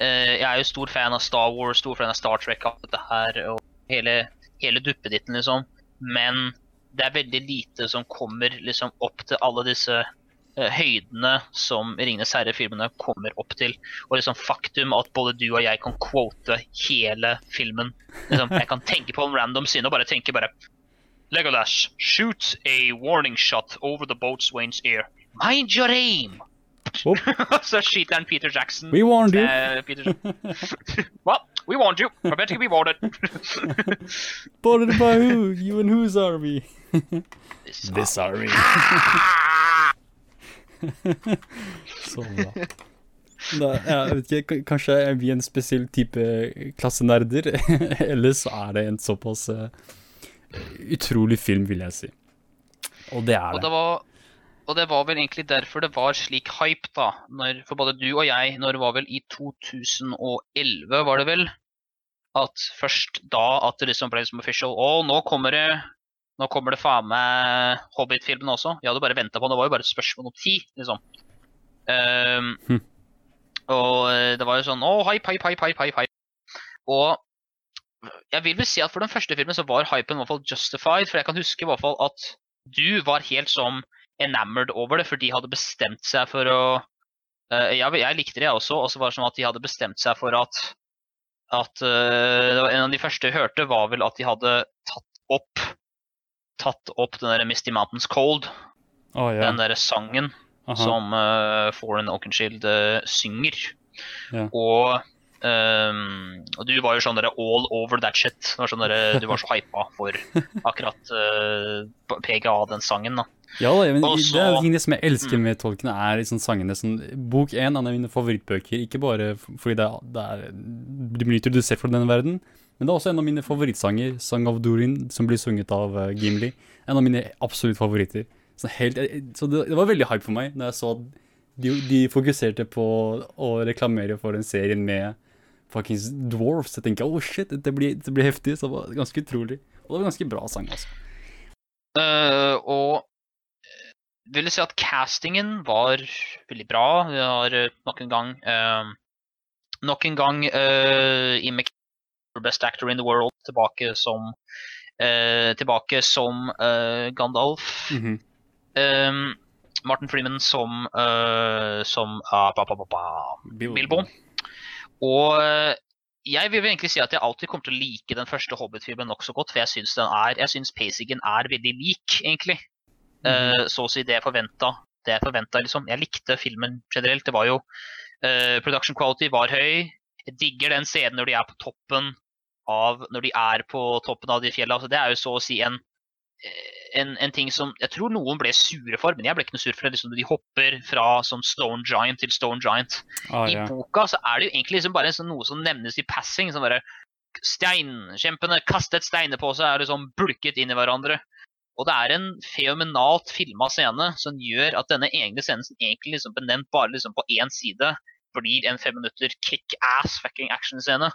jeg er jo stor fan av Star Wars, stor fan av Star Trek, alt dette her, og hele, hele duppeditten, liksom. Men det er veldig lite som kommer liksom opp til alle disse eh, høydene som Ringenes herre-filmene kommer opp til. Og liksom faktum at både du og jeg kan quote hele filmen. Liksom, jeg kan tenke på en random scene og bare tenke bare Legolas, shoot a warning shot over the boatswain's ear. Mind your aim! Oh. så skyter han Peter Jackson. We warned you. Eh, Peter well, we warned you. I bet you be warned. Boarded by who? You and whose army? This This army. army. Så bra. Da, jeg vet ikke, Kanskje er vi en spesiell type klassenerder, eller så er det en såpass uh, utrolig film, vil jeg si. Og det er Og det. det, var, og det var vel egentlig derfor det var slik hype, da. Når, for både du og jeg, når det var vel i 2011, var det vel, at først da at det liksom ble som official Å, nå kommer det nå kommer det faen meg Hobbit-filmen også. Jeg hadde bare venta på den. Det var jo bare spørsmål om tid, liksom. Um, Hm. Og eh, det var jo sånn Å, hype, hype, hype, hype, hype. hype. Og jeg vil vel si at for den første filmen så var hypen i hvert fall justified. For jeg kan huske i hvert fall at du var helt sånn enamored over det, for de hadde bestemt seg for å uh, jeg, jeg likte det, jeg også. Og så var det sånn at de hadde bestemt seg for at at uh, En av de første jeg hørte, var vel at de hadde tatt opp tatt opp den der Misty Mountains Cold, oh, ja. den derre sangen Aha. som uh, Foreign Oakenshield uh, synger. Ja. Og, Um, og du var jo sånn der all over that shit. du var sånn der, du var så hypa for akkurat uh, PGA, den sangen. da. Ja, men Også, det er ting det som jeg elsker Mm. med tolkene, er liksom sangene. Sånn, bok én er mine favorittbøker, ikke bare fordi det er, det er, du blir introdusert for denne verden, men det er også en av mine favorittsanger, 'Sang of Durin', som blir sunget av uh, Gimli. En av mine absolutt favoritter. Så, helt, eh, så det, det var veldig hype for meg når jeg så at de, de fokuserte på å reklamere for den serien med fuckings dwarfs. Jeg tenker oh shit, det blir, det blir heftig. Så det var ganske utrolig. Og det var en ganske bra sang, altså. Uh, og vil jeg si at castingen var veldig bra. Vi har nok en gang uh, Nok en gang uh, McKellen, Best Actor in the World, tilbake som eh, Tilbake som eh, Gandalf. Mhm. Um, Martin Freeman som, uh, som uh, ba, ba, ba, ba, Bilbo. Og eh, jeg vil egentlig si at jeg alltid kommer til å like den første Hobbit-filmen nokså godt, for jeg syns den er, jeg synes pacingen er veldig lik, egentlig. Eh, så å si det jeg forventa. Det jeg forventa, liksom. Jeg likte filmen generelt. Det var jo Production quality var høy. Jeg digger den scenen når de er på toppen av Når de er på toppen av de fjellene. Altså, det er jo så å si en en, en ting som jeg tror noen ble sure for, men jeg ble ikke noe sur for det. Liksom, de hopper fra sånn Stone Giant til Stone Giant. Ah, I boka så er det jo egentlig liksom bare sånn, noe som nevnes i passing. Sånn bare Steinkjempene kastet steiner på seg, er liksom bulket inn i hverandre. Og det er en fenomenalt filma scene som gjør at denne egne scenen, som egentlig liksom benevnt bare liksom på én side, blir en fem minutter kick-ass fucking actionscene.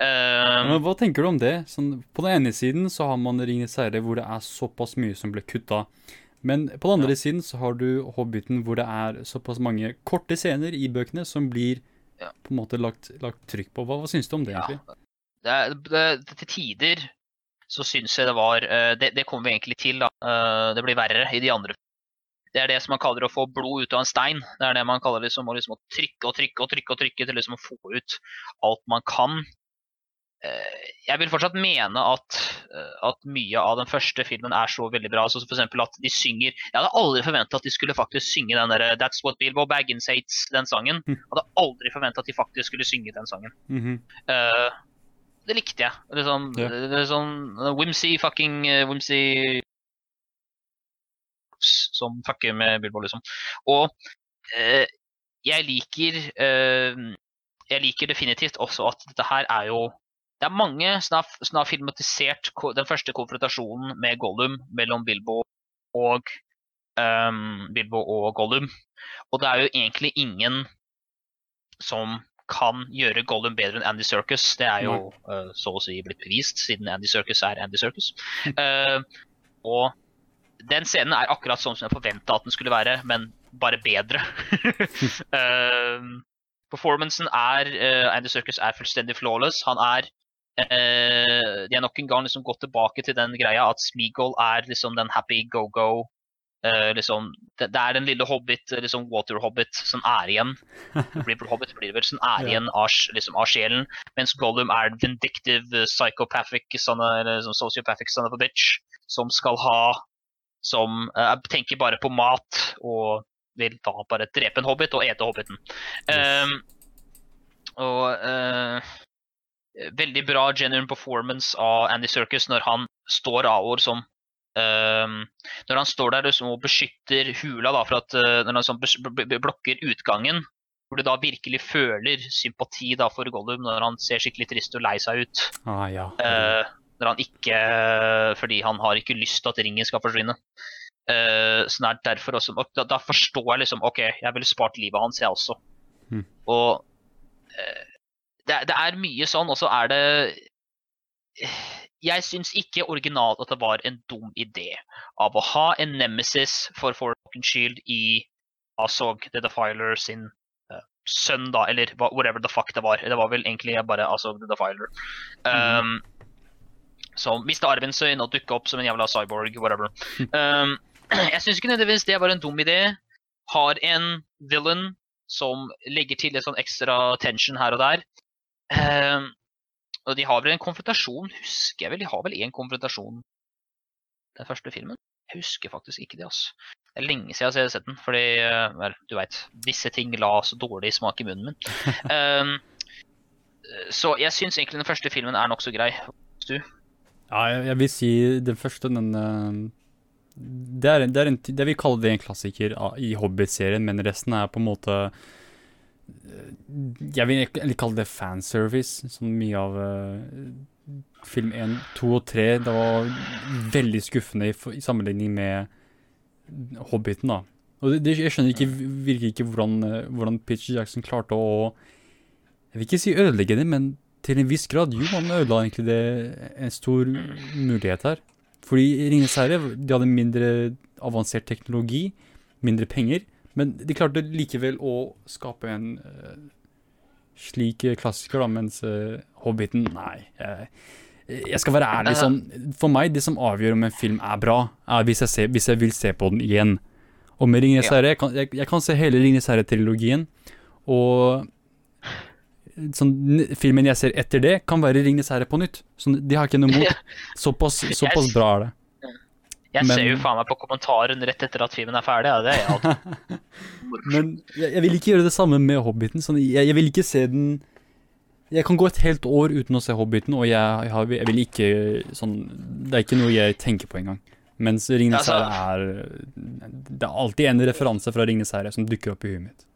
Ja, Um, men hva tenker du om det? Sånn, på den ene siden så har man Ringenes herre hvor det er såpass mye som ble kutta. Men på den andre siden så har du Hobbiten hvor det er såpass mange korte scener i bøkene som blir Ja. på en måte lagt, lagt trykk på. Hva, hva syns du om det, Ja. egentlig? det, er- det, det, til tider så syns jeg det var eh, Det, det kommer vi egentlig til, da. Eh, Det blir verre i de andre. Det er det som man kaller å få blod ut av en stein. Det er det man kaller liksom, å, liksom, å trykke og trykke og trykke og trykke til liksom å få ut alt man kan. Eh, Jeg vil fortsatt mene at, eh, at mye av den første filmen er så veldig bra. Så for eksempel at de synger Jeg hadde aldri forventa at de skulle faktisk synge den der That's What Bilbo Baggins Hates, den sangen. Jeg hadde aldri forventa at de faktisk skulle synge den sangen. Mm -hmm. uh, det likte jeg. Det er sånn, yeah. det er sånn whimsy fucking uh, whimsy som fucker med Bilbo, liksom. Og uh, jeg liker eh, Jeg liker definitivt også at dette her er jo Det er mange som har, som har filmatisert den første konfrontasjonen med Gollum mellom Bilbo og um, Bilbo og Gollum. Og det er jo egentlig ingen som kan gjøre Gollum bedre enn Andy Circus. Det er jo uh, så å si blitt bevist, siden Andy Circus er Andy Circus. Uh, og den scenen er akkurat sånn som jeg forventa at den skulle være, men bare bedre. uh, performancen er eh, Andy Circus er fullstendig flawless. Han er eh, De har nok en gang liksom gått tilbake til den greia at Smeagol er liksom den happy go-go eh, liksom, det, det er den lille hobbit, liksom water hobbit, som er igjen. River hobbit blir vel, som er igjen av, liksom, av sjelen. Mens Gollum er vindictive, psychopathic, sånne, eller liksom, sociopathic son of a bitch, som skal ha Som eh, tenker bare på mat og vil da bare drepe en hobbit og ete hobbiten. Yes. Um, og eh, veldig bra genuine performance av Andy Circus når han står avord som ehm, Når han står der liksom, og beskytter hula da, for at uh, når han sånn blokker utgangen, hvor du da virkelig føler sympati da, for Gollum når han ser skikkelig trist og lei seg ut. Ah, ja. uh, når han ikke Fordi han har ikke lyst til at ringen skal forsvinne. Uh, sånn er derfor også og da, da forstår jeg liksom OK, jeg ville spart livet hans, jeg også. Mm. Og eh, det, det er mye sånn, og så er det Jeg syns ikke originalt at det var en dum idé av å ha en nemesis for Forken Shield i Azog the Defiler sin uh, sønn, da, eller whatever the fuck det var. Det var vel egentlig bare Azog the Defiler. Um, som mista arven sin og dukka opp som en jævla cyborg, whatever. Um, jeg syns ikke nødvendigvis det var en dum idé. Har en villain som legger til litt sånn ekstra tension her og der. Um, og de har vel en konfrontasjon, husker jeg vel. De har vel en konfrontasjon den første filmen? Jeg husker faktisk ikke det, altså. Det er lenge siden jeg har sett den, fordi eh, vel, du veit, visse ting la så dårlig smak i munnen min. Um, så jeg syns egentlig den første filmen er nokså grei. Ja, jeg, vil si den første, den eh, det, er, en- det, er en, det vil kalle det en klassiker i Hobbit-serien, men resten er på en måte eh, Jeg vil egentlig kalle det fanservice, som mye av uh, film 1, 2 og 3. Det var veldig skuffende i, i sammenligning med Hobbiten, da. Og det, det, jeg skjønner ikke, virkelig ikke hvordan, eh, hvordan Peter Jackson klarte å Jeg vil ikke si ødelegge det, men til en viss grad, jo, han ødela egentlig det en stor mulighet her. Fordi Ringenes herre, de hadde mindre avansert teknologi, mindre penger, men de klarte likevel å skape en uh, slik klassiker, da, mens uh, Hobbiten, nei. jeg- jeg skal være ærlig sånn, for meg, det som avgjør om en film er bra, er hvis jeg, ser, hvis jeg vil se på den igjen. Og med Ringenes Ja. herre, jeg kan, jeg, jeg kan se hele Ringenes herre-trilogien, og sånn, filmen jeg ser etter det, kan være Ringenes herre på nytt. Sånn, de har ikke noe mot. Såpass, såpass bra er det. Jeg Men- ser jo faen meg på kommentaren rett etter at filmen er ferdig. Ja, det er jeg. Men jeg, jeg vil ikke gjøre det samme med Hobbiten. Sånn, jeg, jeg vil ikke se den Jeg kan gå et helt år uten å se Hobbiten, og jeg, jeg, vil ikke sånn Det er ikke noe jeg tenker på engang. Mens Ringenes Altså- er Det er alltid en referanse fra Ringenes herre som dukker opp i huet mitt.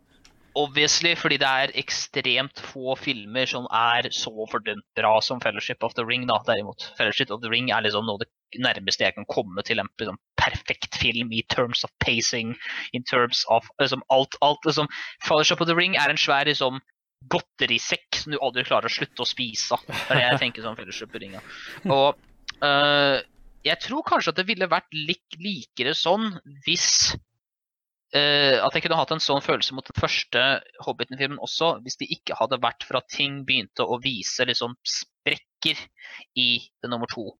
Obviously, fordi det er ekstremt få filmer som er så fordømt bra som Fellowship of the Ring, da, derimot. Fellowship of the Ring er liksom noe av det nærmeste jeg kan komme til en liksom, perfekt film i terms of pacing, in terms of liksom, alt, alt liksom. Fellowship of the Ring er en svær liksom, godterisekk som du aldri klarer å slutte å spise. Det er det jeg tenker som Fellowship of the Ring. ja. Og øh, jeg tror kanskje at det ville vært litt likere sånn hvis at jeg kunne hatt en sånn følelse mot den første Hobbiten-filmen også, hvis det ikke hadde vært for at ting begynte å vise liksom sprekker i det nummer to.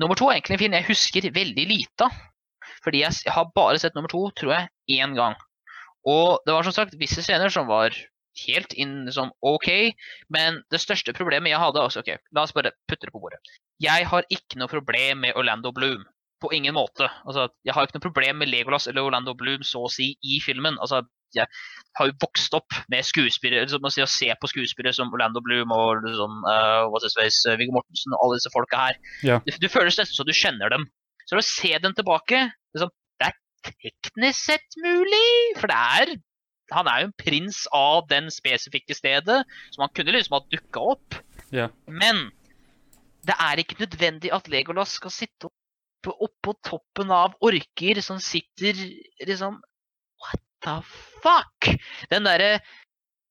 Nummer to er egentlig en film jeg husker veldig lite av. Fordi jeg, har bare sett nummer to, tror jeg, én gang. Og det var som sagt visse scener som var helt inn liksom OK, men det største problemet jeg hadde også, ok, La oss bare putte det på bordet. Jeg har ikke noe problem med Orlando Bloom. På ingen måte. Altså, jeg har ikke noe problem med Legolas eller Orlando Bloom så å si i filmen. Altså, jeg har jo vokst opp med skuespillere, liksom, å se på skuespillere som Orlando Bloom og liksom, uh, face, uh, Viggo Mortensen og alle disse folka her. Ja. Du, du føles nesten som du kjenner dem. Så å se dem tilbake liksom, Det er teknisk sett mulig, for det er Han er jo en prins av den spesifikke stedet, som han kunne liksom ha dukka opp. Ja. Men det er ikke nødvendig at Legolas skal sitte oppe, oppå toppen av orker som sitter liksom What the fuck? Den derre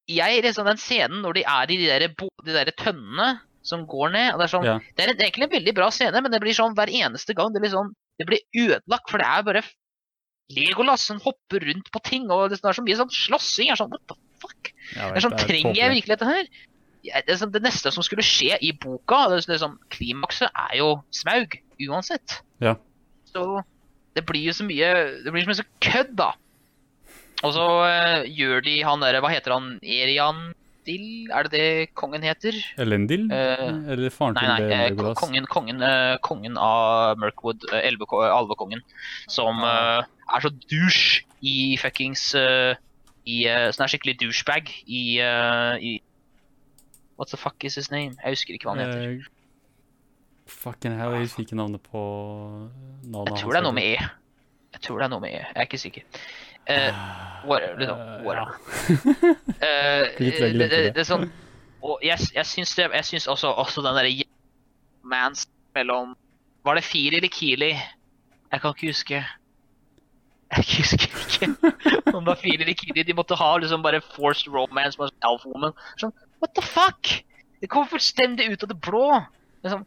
jeg, liksom, Den scenen når de er i de der, de der tønnene som går ned og Det er sånn, Ja. det er egentlig en veldig bra scene, men det blir sånn hver eneste gang. Det blir, sånn, det blir ødelagt, for det er bare Legolas som hopper rundt på ting, og det er så mye sånn slåssing. Jeg er sånn, what the fuck? Jeg Det er sånn, vet, Trenger jeg virkelig dette her? Det, er sånn, det neste som skulle skje i boka, det, sånn, klimakset, er jo Smaug, uansett. Ja. Så Det blir jo så mye Det blir så mye så kødd, da. Og så uh, gjør de han derre Hva heter han? Erian Dill? Er det det kongen heter? Elendil? Uh, Eller faren til nei. nei. Legolas? kongen, kongen, uh, kongen av Merkwood, eh, alvekongen, som eh, er så douche i fuckings eh, i, eh, Sånn er skikkelig douchebag i, eh, i What the fuck is his name? Jeg husker ikke hva han heter. Fucking hell, jeg husker ikke navnet på navnet Jeg tror det er noe med E. Jeg tror det er noe med E. Jeg er ikke sikker. Eh, whatever. liksom, whatever. Uh, det, det, det. er sånn Og jeg, jeg syns det Jeg syns også, også den derre mans mellom Var det Fili eller Kili? Jeg kan ikke huske. Jeg husker ikke om det var Fili eller Kili. De måtte ha liksom bare forced romance med Alf Woman. Sånn, what the fuck? Det kom fullstendig ut av det blå. Liksom,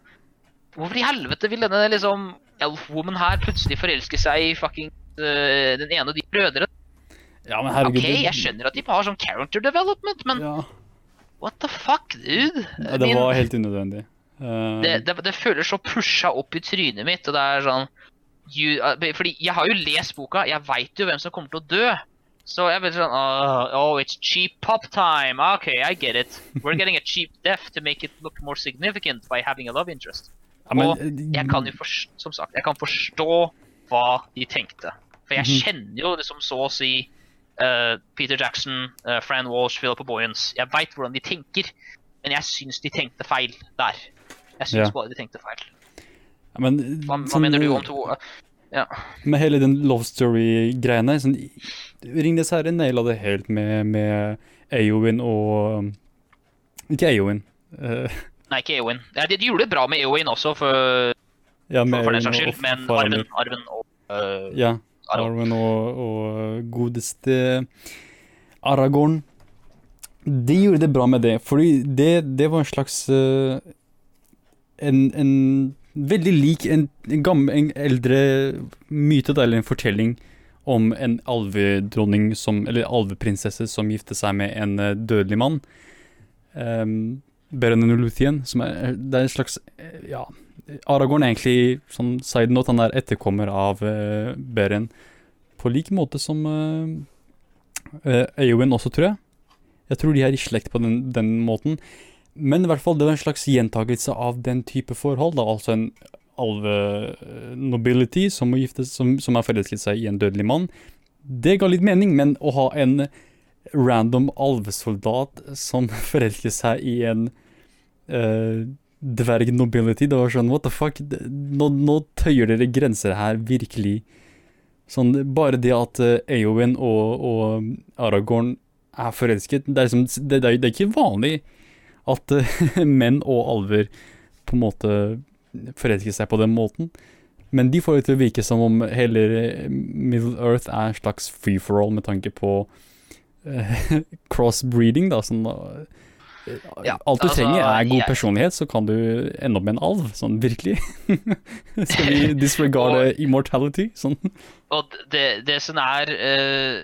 hvorfor i helvete vil denne liksom Elf Woman her plutselig forelske seg i fucking uh, den ene av de brødrene? ja, men herregud OK, jeg skjønner at de har sånn character development, men Ja, what the fuck, dude? Ja, det Min- var helt unødvendig. Uh... det, det, det føles så pusha opp i trynet mitt, og det er sånn you, uh, Fordi jeg har jo lest boka, jeg veit jo hvem som kommer til å dø. Så jeg blir sånn uh, Oh, it's cheap pop time. OK, I get it. We're getting a cheap death to make it look more significant by having a love interest. Ja, men, og Jeg kan jo forst- som sagt, jeg kan forstå hva de tenkte. For jeg Mhm. kjenner jo liksom så å si uh, Peter Jackson, uh, Fran Walsh, Philip Boyens. Jeg veit hvordan de tenker, men jeg syns de tenkte feil der. Jeg syns Ja. bare de tenkte feil. ja, men, Hva, hva sånn, mener du om to Ja. Med hele den love story-greiene sånn, Ringnes herre naila det helt med, med Eowyn og Ikke Eowyn. eh, Nei, ikke Eowyn. Ja, de, de gjorde det bra med Eowyn også, for, ja, for, for den saks skyld, men Arven, Arven og uh, Ja. Arven Arwen og, og godeste Aragorn. De gjorde det bra med det, fordi det, det var en slags uh, en, en veldig lik en, en, gammel, en eldre myte, eller en fortelling om en alvedronning som Eller alveprinsesse som gifter seg med en eh, dødelig mann. Um, Beren Luthien, som er Det er en slags eh, Ja. Aragorn er egentlig, sånn side note, han er etterkommer av uh, Beren på lik måte som uh, Eowyn også, tror jeg. Jeg tror de er i slekt på den, den måten. Men i hvert fall, det var en slags gjentakelse av den type forhold. da, Altså en alve-nobility som, som, som har forelsket seg i en dødelig mann. Det ga litt mening, men å ha en random alvesoldat som forelsker seg i en uh, dverg-nobility, det var sånn what the fuck, nå, nå tøyer dere grenser her, virkelig. Sånn, bare det at uh, Eowyn og, og Aragorn er forelsket, det er, liksom, det, det, er, det er ikke vanlig at uh, menn og alver på en måte forelsker seg på den måten. Men de får det til å virke som om hele Middle Earth er en slags free for all med tanke på eh, crossbreeding, da. Sånn, eh, Ja, alt du altså, trenger er god jeg- personlighet, så kan du ende opp med en alv. Sånn virkelig. Skal vi disregarde immortality? Sånn. Og det, det som er uh,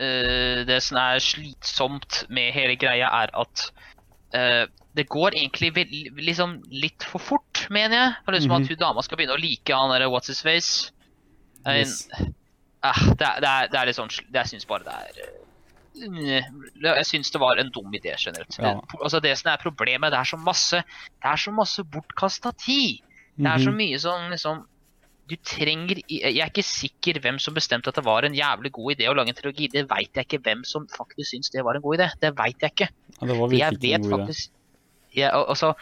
uh, Det som er slitsomt med hele greia, er at uh, det går egentlig liksom litt for fort, mener jeg. For liksom Mhm. At hun dama skal begynne å like han derre What's His Face. Yes. Ah, det, er, det, er, det er litt sånn Jeg syns bare det er eh, Jeg syns det var en dum idé, generelt. Ja. Altså det som er problemet, det er så masse Det er så masse bortkasta tid. Det er så Mhm. mye sånn liksom Du trenger Jeg er ikke sikker hvem som bestemte at det var en jævlig god idé å lage en trilogi. Det veit jeg ikke hvem som faktisk syns det var en god idé. Det veit jeg ikke. Ja, det var jeg vet faktisk jeg, altså,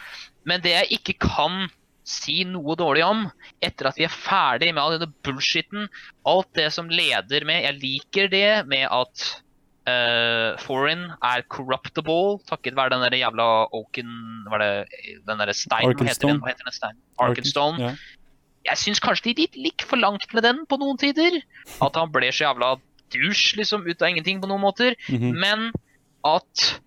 Men det jeg ikke kan si noe dårlig om, etter at vi er ferdig med all denne bullshitten, alt det som leder med Jeg liker det med at eh, Foreign er corruptible, takket være den der jævla Oaken Hva er det Den derre steinen Hva heter den? Arkenstone. Hva heter den steinen? Arkenstone. Ja. Jeg syns kanskje de gikk for langt med den på noen tider. At han ble så jævla dusj liksom ut av ingenting på noen måter. Mhm. Men at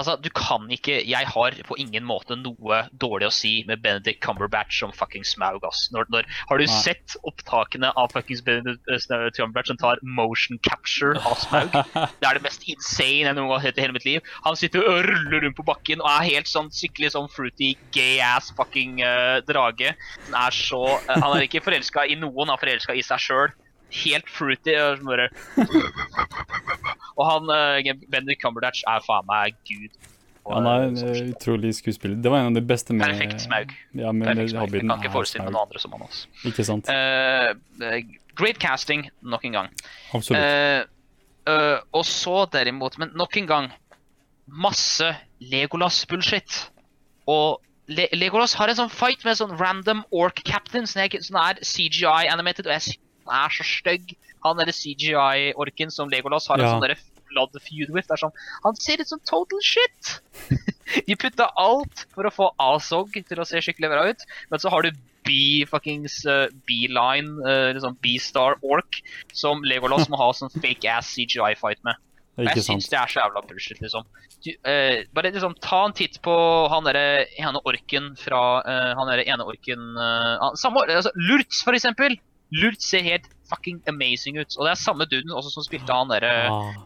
Altså, du kan ikke Jeg har på ingen måte noe dårlig å si med Benedict Cumberbatch som fucking Smaug, ass. Har du Nei. sett opptakene av fuckings Benedict eh, Cumberbatch som tar motion capture av Smaug? Det er det mest insane jeg noen gang har sett i hele mitt liv. Han sitter og ruller rundt på bakken og er helt sånn skikkelig sånn fruity, gay-ass fucking uh, drage. Han er så uh, Han er ikke forelska i noen, han er forelska i seg sjøl. Helt fruity. og sånn bare Og han uh, Benedict Cumberdatch er faen meg gud. Og, Han er en sånn eh, utrolig skuespiller. Det var en av de beste med Perfekt Smaug. Ja, med, Perfekt Smaug. Jeg kan ikke forestille meg noen andre som han også. Ikke sant? Eh, eh, great casting, nok en gang. Absolutt. Uh, uh, og så derimot, men nok en gang Masse Legolas-bullshit. Og Le Legolas har en sånn fight med sånn random orc captain som er, CGI-animated, og jeg han er så stygg. Han derre CGI-orken som Legolas har en sånn blood feud with. Er sånn, han ser ut som total shit! De putta alt for å få Azog til å se skikkelig bra ut, men så har du B fuckings uh, B-line, uh, liksom B-star ork, som Legolas må ha sånn fake ass CGI-fight med. Jeg syns det er så jævla bullshit, liksom. Du, uh, bare liksom ta en titt på han derre ene orken fra uh, Han derre ene orken uh, Samme altså, Lurtz, for eksempel. Lurtz ser helt fucking amazing ut. Og det er samme duden også som spilte han derre Ah,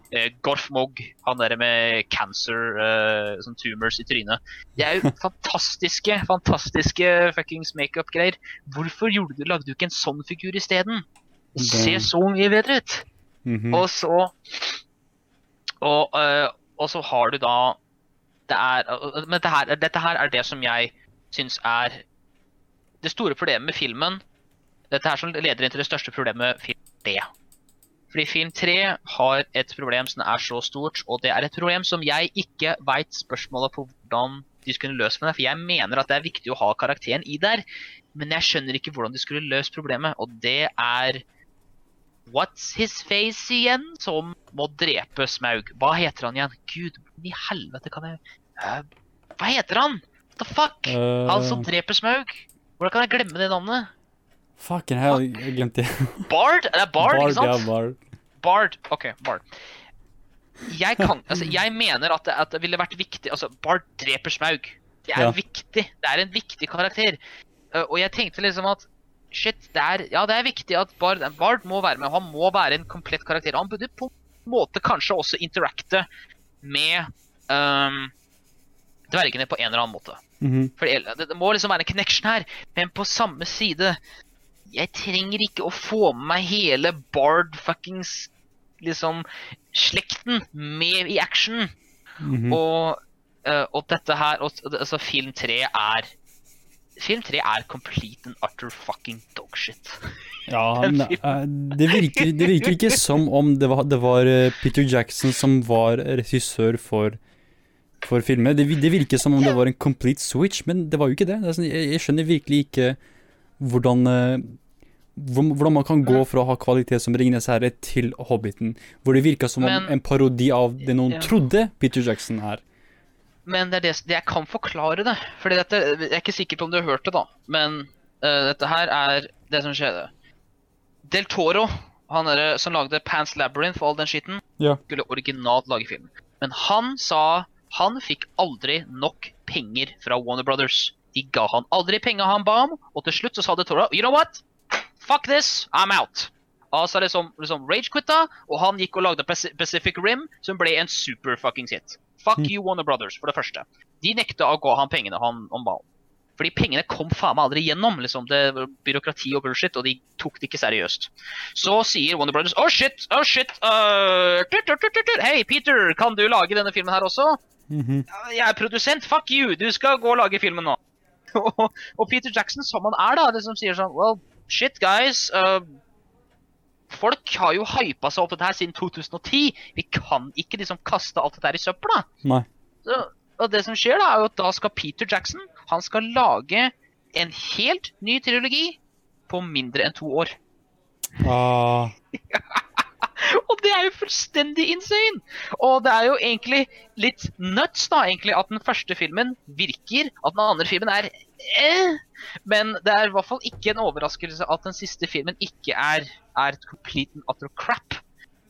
Gorf Gorfmog, han derre med cancer, eh, sånn tumors i trynet. Det er jo fantastiske, fantastiske fuckings makeup-greier. Hvorfor gjorde du, lagde du ikke en sånn figur isteden? Det ser så mye bedre ut. mhm. Og så og, øh, og så har du da det er, Men det her, dette her er det som jeg syns er det store problemet med filmen. Dette her som leder inn til det største problemet film 3. Fordi film 3 har et problem som er så stort, og det er et problem som jeg ikke veit spørsmålet på hvordan de skulle løst med det. For jeg mener at det er viktig å ha karakteren i der, men jeg skjønner ikke hvordan de skulle løst problemet. Og det er What's his face igjen? Som må drepe Smaug. Hva heter han igjen? Gud i helvete, kan jeg Hva heter han? What the fuck? Uh... Han som dreper Smaug? Hvordan kan jeg glemme det navnet? Fucking hell, jeg glemte det. Bard? Det er Bard, ikke sant? Ja, Bard. Bard. OK, Bard. Jeg, kan, altså, jeg mener at det, at det ville vært viktig Altså, Bard dreper Smaug. Det er Ja. viktig. Det er en viktig karakter. Uh, og jeg tenkte liksom at Shit, det er, ja, det er viktig at Bard, Bard må være med. Han må være en komplett karakter. Han burde på en måte kanskje også interacte med um, dvergene på en eller annen måte. Mhm. For det, det må liksom være en connection her, men på samme side Jeg trenger ikke å få med meg hele Bard fuckings liksom slekten med i action. Mhm. Og, uh, og dette her og, altså Film 3 er Film 3 er complete and utter fucking dogshit. Ja, men, eh, det, virker, det virker ikke som om det var, det var eh, Peter Jackson som var regissør for, for filmer. Det, det virker som om det var en complete switch, men det var jo ikke det. sånn, jeg, jeg skjønner virkelig ikke hvordan hvor- hvordan man kan gå fra å ha kvalitet som Ringenes herre til Hobbiten, hvor det virka som om Men- en parodi av det noen Ja. trodde Peter Jackson er. Men det er det, det jeg kan forklare det. Fordi dette, Jeg er ikke sikker på om du har hørt det, da. Men uh, dette her er det som skjedde. Del Toro, han der, som lagde Pants Labyrinth og all den skitten, Ja. skulle originalt lage film. Men han sa han fikk aldri nok penger fra Warner Brothers. De ga han aldri penger han ba om, og til slutt så sa Del Toro You know what? Fuck this, I'm out. Og så liksom, liksom rage-quitta, og han gikk og lagde Pacific Rim, som ble en super fuckings hit. Fuck Mm. you, Warner Brothers, for det første. De nekta å gå han pengene han, om ballen. Fordi pengene kom faen meg aldri gjennom. liksom, det var Byråkrati og bullshit, og de tok det ikke seriøst. Så sier Warner Brothers oh shit, oh shit, uh. Hei, Peter, kan du lage denne filmen her også? Mm -hmm. Jeg er produsent, fuck you, du skal gå og lage filmen nå. og, og Peter Jackson, som han er, da, det som sier sånn Well, shit, guys. Uh, folk har jo hypa seg opp dette her siden 2010. Vi kan ikke liksom kaste alt dette her i søpla. Nei. Så, og det som skjer, da, er jo at da skal Peter Jackson han skal lage en helt ny trilogi på mindre enn to år. Ah, Og det er jo fullstendig insane! Og det er jo egentlig litt nuts da, egentlig, at den første filmen virker, at den andre filmen er eh. Men det er i hvert fall ikke en overraskelse at den siste filmen ikke er, er et complete and utter crap.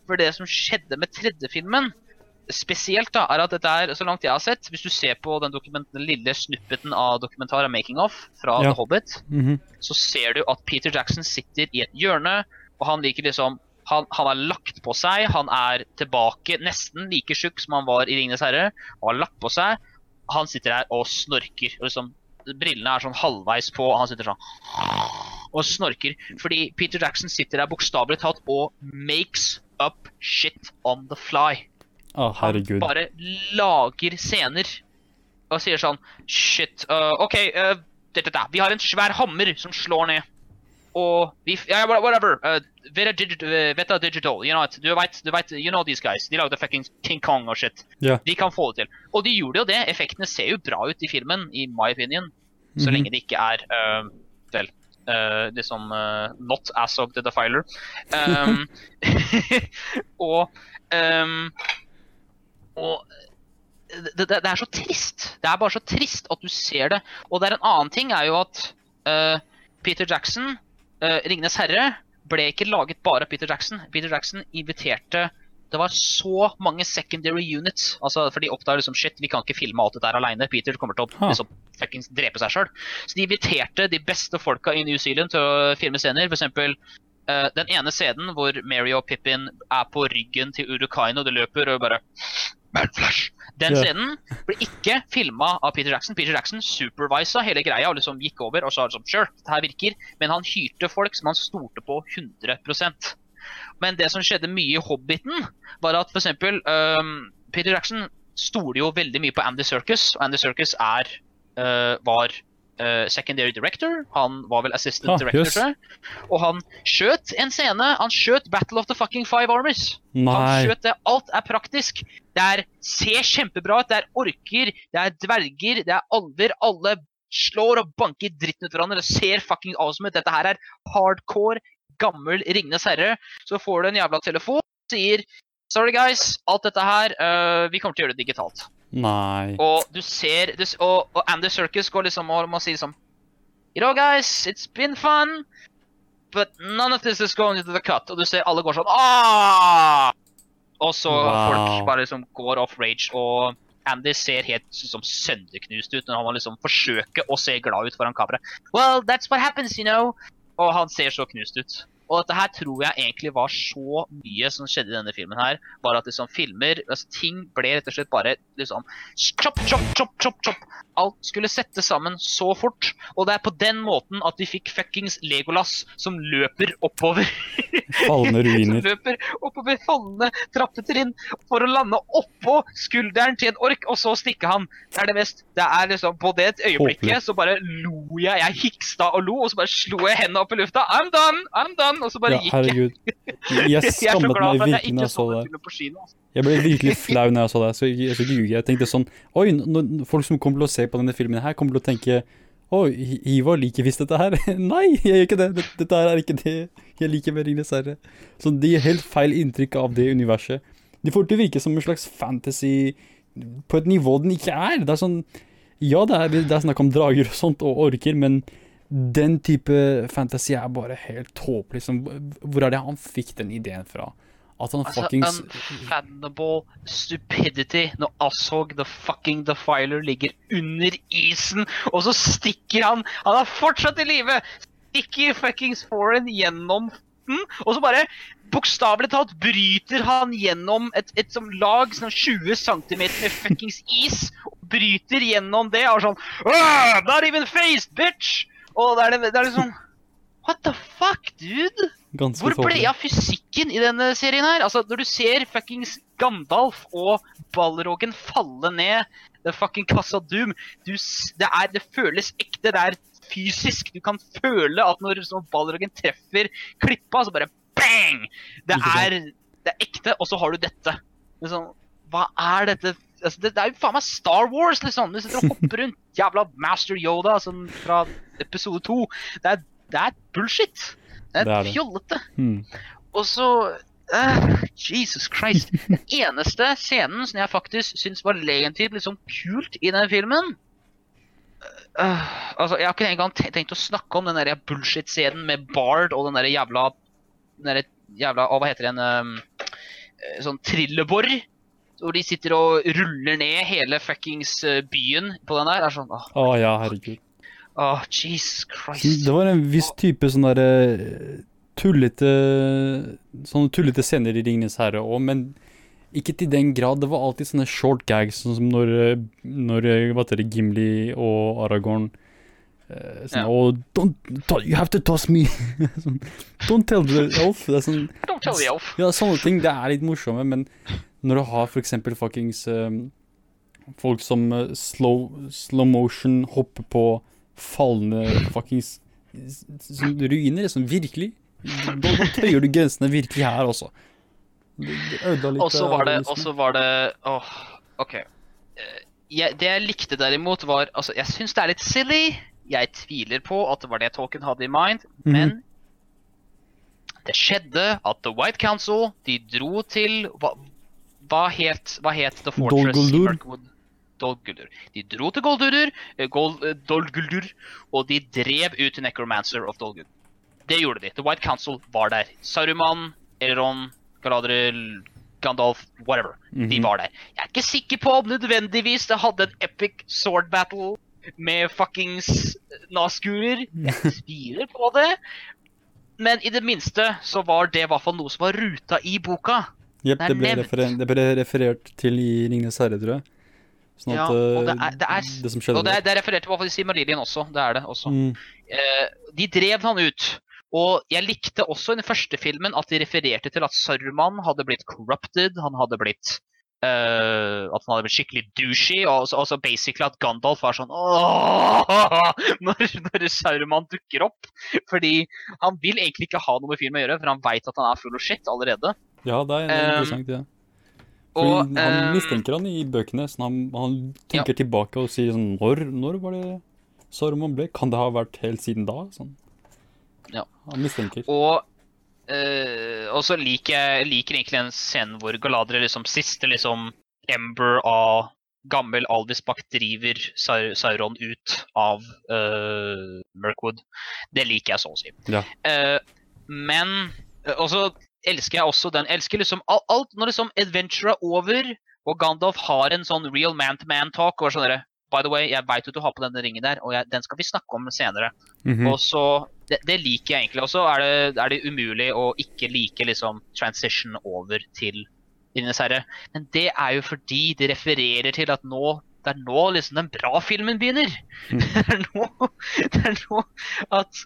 For det som skjedde med tredje filmen, spesielt, da, er at dette er, så langt jeg har sett Hvis du ser på den, den lille snuppeten av dokumentaren 'Making Off' fra Ja. The Hobbit, Mhm. så ser du at Peter Jackson sitter i et hjørne, og han liker liksom han, han har lagt på seg, han er tilbake nesten like tjukk som han var i 'Ringenes herre'. Og har lagt på seg. Han sitter her og snorker. Og liksom, brillene er sånn halvveis på, og han sitter sånn og snorker. Fordi Peter Jackson sitter der bokstavelig talt og makes up shit on the fly. Å, Han herregud. bare lager scener og sier sånn Shit, uh, OK, uh, dette, dette. vi har en svær hammer som slår ned. Og vi f- Ja, whatever. Uh, Veta, digit, uh, Veta Digital. You know, du vet, du vet, you know these guys. De lagde fucking King Kong og shit. Yeah. De kan få det til. Og de gjorde jo det. Effektene ser jo bra ut i filmen, i my opinion. Så Mhm. lenge det ikke er uh, Vel uh, liksom uh, Not as of the defiler. Um, og um, Og det, det, det er så trist. Det er bare så trist at du ser det. Og det er en annen ting er jo at uh, Peter Jackson, uh, 'Ringenes herre', ble ikke laget bare av Peter Jackson. Peter Jackson inviterte Det var så mange secondary units. Altså, for de oppdaga liksom shit, vi kan ikke filme alt dette her alene. Peter kommer til å liksom, fuckings drepe seg sjøl. Så de inviterte de beste folka i New Zealand til å filme scener. For eksempel eh, den ene scenen hvor Mary og Pippin er på ryggen til Urukaino, det løper og bare Mad Flash. Den scenen ble ikke filma av Peter Jackson. Peter Jackson supervisa hele greia og liksom gikk over og sa liksom, sure, det her virker. Men han hyrte folk som han stolte på 100% Men det som skjedde mye i Hobbiten, var at f.eks. Um, Peter Jackson stoler jo veldig mye på Andy Circus, og Andy Circus er, uh, var øh, secondary director. Han var vel assistant Ah, director, yes. tror jeg. Og han skjøt en scene. Han skjøt Battle of the fucking Five Armies. Han skjøt det. Alt er praktisk. Det er, ser kjempebra ut. Det er orker, det er dverger, det er alver. Alle slår og banker dritten ut hverandre. Det ser fucking awesome ut. Dette her er hardcore, gammel Ringenes herre. Så får du en jævla telefon sier Sorry, guys. Alt dette her uh, Vi kommer til å gjøre det digitalt. Nei. Og du ser du, og, og Andy Circus går liksom og må si liksom You know, guys, it's been fun, but none of this is going into the cut. Og du ser alle går sånn Aah! Og så Wow. folk bare liksom går off rage, og Andy ser helt liksom, sønderknust ut når han må liksom forsøke å se glad ut foran kamera. Well, that's what happens, you know. Og han ser så knust ut. Og dette her tror jeg egentlig var så mye som skjedde i denne filmen her. Bare at liksom filmer altså Ting ble rett og slett bare liksom chop, chop, chop, chop, chop. Alt skulle settes sammen så fort. Og det er på den måten at vi fikk fuckings Legolas som løper oppover. Fallende som løper oppover fallende trappetrinn for å lande oppå skulderen til en ork, og så stikke han. Det er det mest Det er liksom På det øyeblikket så bare lo jeg. Jeg hiksta og lo, og så bare slo jeg hendene opp i lufta. I'm done! I'm done! Og så bare Ja, gikk jeg. herregud. Jeg Jeg skammet meg virkelig når jeg så så det. kino. altså. Jeg ble virkelig flau når jeg så det. Så jeg, jeg skal. Jeg tenkte sånn Oi, når folk som kommer til å se på denne filmen her, kommer til å tenke Hi- Ivar liker visst dette her. Nei, jeg gjør ikke det. Dette, dette her er ikke det jeg liker med Ringenes herre. Så de gir helt feil inntrykk av det universet. De får det til å virke som en slags fantasy på et nivå den ikke er. Det er sånn Ja, det er, det er snakk om drager og sånt, og orker, men den type fantasy er bare helt tåpelig. Liksom. Hvor er det han fikk den ideen fra? At han Altså, fuckings unfathomable stupidity når Ashog the fucking defiler ligger under isen, og så stikker han Han er fortsatt i live! Stikker fuckings foreign gjennom den, og så bare Bokstavelig talt bryter han gjennom et, et som lag sånn 20 cm med fuckings is. og Bryter gjennom det og sånn «Ah, Not even faced, bitch! Og det er, det, det er liksom What the fuck, dude? Ganske Hvor ble av fysikken i denne serien her? Altså, Når du ser fuckings Gandalf og Balrogen falle ned the fucking Casa Doom du, det, er, det føles ekte. Det er fysisk. Du kan føle at når sånn Balrogen treffer klippa, så bare bang! Det er, det er ekte, og så har du dette. Det er sånn, hva er dette? Altså, det, det er jo faen meg Star Wars, liksom! Du sitter og hopper rundt. Jævla Master Yoda som fra episode to. Det er, det er bullshit. Det er, Det er fjollete. Hmm. Og så uh, Jesus Christ. Den eneste scenen som jeg faktisk syns var legitimt liksom kult i den filmen uh, Altså, Jeg har ikke engang te- tenkt å snakke om den der bullshit-scenen med Bard og den der jævla den der jævla hva heter den? Um, sånn trillebår. Hvor de sitter og ruller ned hele fuckings eh, byen på den der. Er sånn åh, Å ja, herregud. åh, Jesus Christ. Det var en viss type sånn derre tullete Sånne tullete scener i Ringenes herre òg, men ikke til den grad. Det var alltid sånne short gags, sånn som når, eh, når eh, Gimli og Aragorn eh, sånn, Ja. oh, don't, You have to toss me! sånn, don't tell the elf. Det er sånn Don't tell the elf. Ja, sånne ting, det er litt morsomme, men når du har for eksempel fuckings um, folk som uh, slow, slow motion hopper på fallende fuckings sånn, ruiner, sånn, virkelig. Da, da tøyer du grensene virkelig her også. Og så var det, og så var det Åh, OK. Eh, Jeg, det jeg likte derimot, var Altså, jeg syns det er litt silly. Jeg tviler på at det var det Tolkien hadde i mind, Mhm. men det skjedde at The White Council de dro til Hva, hva, het, hva het The Fortress Dol i Guldur. Mirkwood? Dol Guldur. De dro til Goldurur, Gold, Gol, eh, Guldur, og de drev ut Necromancer of Dol Guldur. Det gjorde de. The White Council var der. Saruman, Elron, Galadriel, Gandalf, whatever. De Mhm. var der. Jeg er ikke sikker på om nødvendigvis det hadde en epic sword battle med fuckings naskuler. Jeg tviler på det. Men i det minste så var det i hvert fall noe som var ruta i boka. Jepp, det det, det ble referert til i Ringenes herre, tror jeg. Sånn Ja, og det eh, er- det er- det som skjedde Og det, er- det er referert til i hvert fall i Silmarillion også. Det er det også. Mm. Eh, de drev han ut. Og jeg likte også i den første filmen at de refererte til at Saruman hadde blitt corrupted. Han hadde blitt eh, At han hadde blitt skikkelig douchey. Og så, og basically at Gandalf var sånn! Når, når Sauruman dukker opp. Fordi han vil egentlig ikke ha noe med filmen å gjøre, for han veit at han er full of shit allerede. Ja, det er, det er interessant, ja. Og han eh, mistenker han i bøkene, så han, han tenker tilbake og sier sånn Når, når var det Saruman ble? Kan det ha vært helt siden da? Sånn. Ja. Han mistenker. Og eh, og så liker jeg liker egentlig en scenen hvor Galadriel liksom siste liksom Ember av gammel Alvisbakk driver Sau- Sauron ut av uh, Mirkwood. Det liker jeg så å si. Ja. Uh, men Og så elsker jeg også den elsker liksom alt, Alt når liksom adventure er over, og Gandalf har en sånn real man-to-man-talk og sånn By the way, jeg veit at du har på denne ringen der, og jeg, den skal vi snakke om senere. Mhm. Og så, det, det liker jeg egentlig. Og så er det, er det umulig å ikke like liksom transition over til Ringenes herre. Men det er jo fordi de refererer til at nå det er nå liksom den bra filmen begynner. Mm. Det er nå, det er nå at,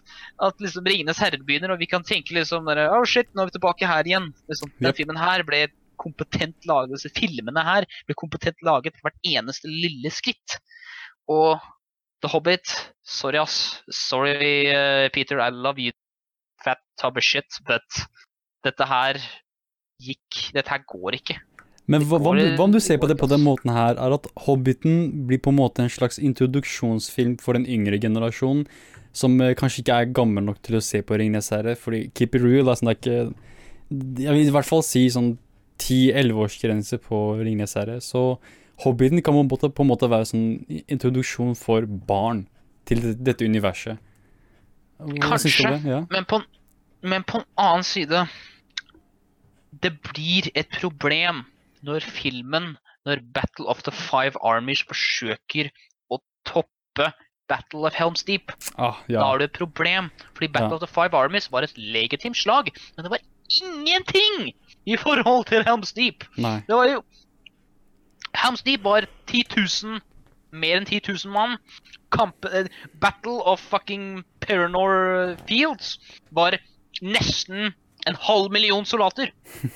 at liksom Ringenes herre begynner, og vi kan tenke liksom der, Oh shit, nå er vi tilbake her igjen. Liksom, den filmen her ble kompetent laget, disse filmene her ble kompetent laget hvert eneste lille skritt. Og The Hobbit Sorry, ass. Sorry, uh, Peter. I love you, fat tub of shit. But dette her gikk Dette her går ikke. Men hva, hva, om du- hva om du ser på det på den måten her, er at Hobbiten blir på en måte en slags introduksjonsfilm for den yngre generasjonen, som eh, kanskje ikke er gammel nok til å se på Ringnes herre, fordi keep it real, altså, det er ikke Jeg vil i hvert fall si sånn 10-11-årsgrense på Ringnes herre, så Hobbiten kan på en måte, på en måte være sånn introduksjon for barn til dette universet. Hva Kanskje. det? Ja. Men på, en- men på en annen side Det blir et problem når filmen, når Battle of the Five Armies forsøker å toppe Battle of Helm's Deep. Ah, Da ja. har du et problem. Fordi Battle Ja. of the Five Armies var et legitimt slag, men det var ingenting i forhold til Helm's Deep. Nei. Det var jo Helm's Deep var 10 000 Mer enn 10 000 mann. Kamp, eh, Battle of fucking Paranor Fields var nesten en halv million soldater.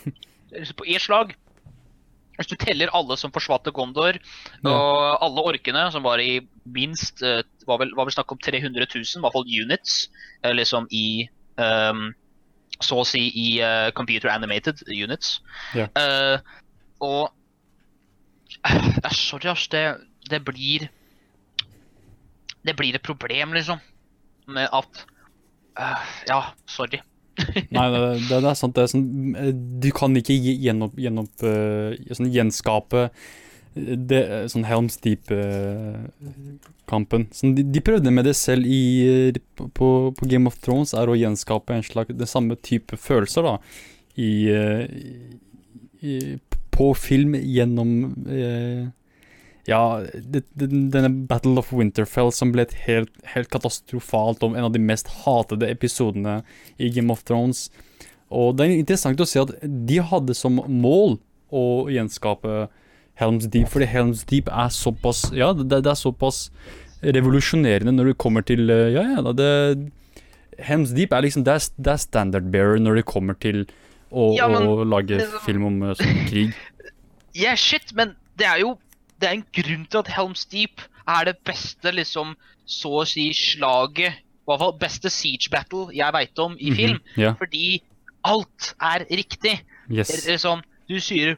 På ett slag. Hvis du teller alle som forsvant til Gondor, Ja. og alle orkene, som var i minst eh, var vel, var vel snakk om 300 000, i hvert fall units, eh, liksom i um, Så å si i uh, computer animated units. Ja. Uh, og eh, Sorry, ass. Det, det blir Det blir et problem, liksom. Med at uh, Ja, sorry. Nei, det, det, det er sant. Det er sånn, du kan ikke gjenopp, gjenopp, eh, sånn, gjenskape eh, det, sånn Helms Deep-kampen. sånn, de, de prøvde med det selv i, på, på Game of Thrones, er å gjenskape en slags, den samme type følelser da, i, i, på film gjennom eh, Ja, det, det, denne Battle of Winterfell som ble et helt, helt katastrofalt om en av de mest hatede episodene i Game of Thrones. Og det er interessant å se at de hadde som mål å gjenskape Helms Deep, fordi Helms Deep er såpass Ja, det, det er såpass revolusjonerende når det kommer til eh, Ja, ja, det Helms Deep er liksom Det er, er standard bearer når det kommer til å, Ja, men og lage liksom- film om eh, sånn krig. Yeah, shit, men det er jo Det er en grunn til at Helms Deep er det beste, liksom, så å si, slaget I hvert fall beste siege battle jeg veit om i film. Mhm, Ja, Fordi alt er riktig. yes. Det Liksom, du syrer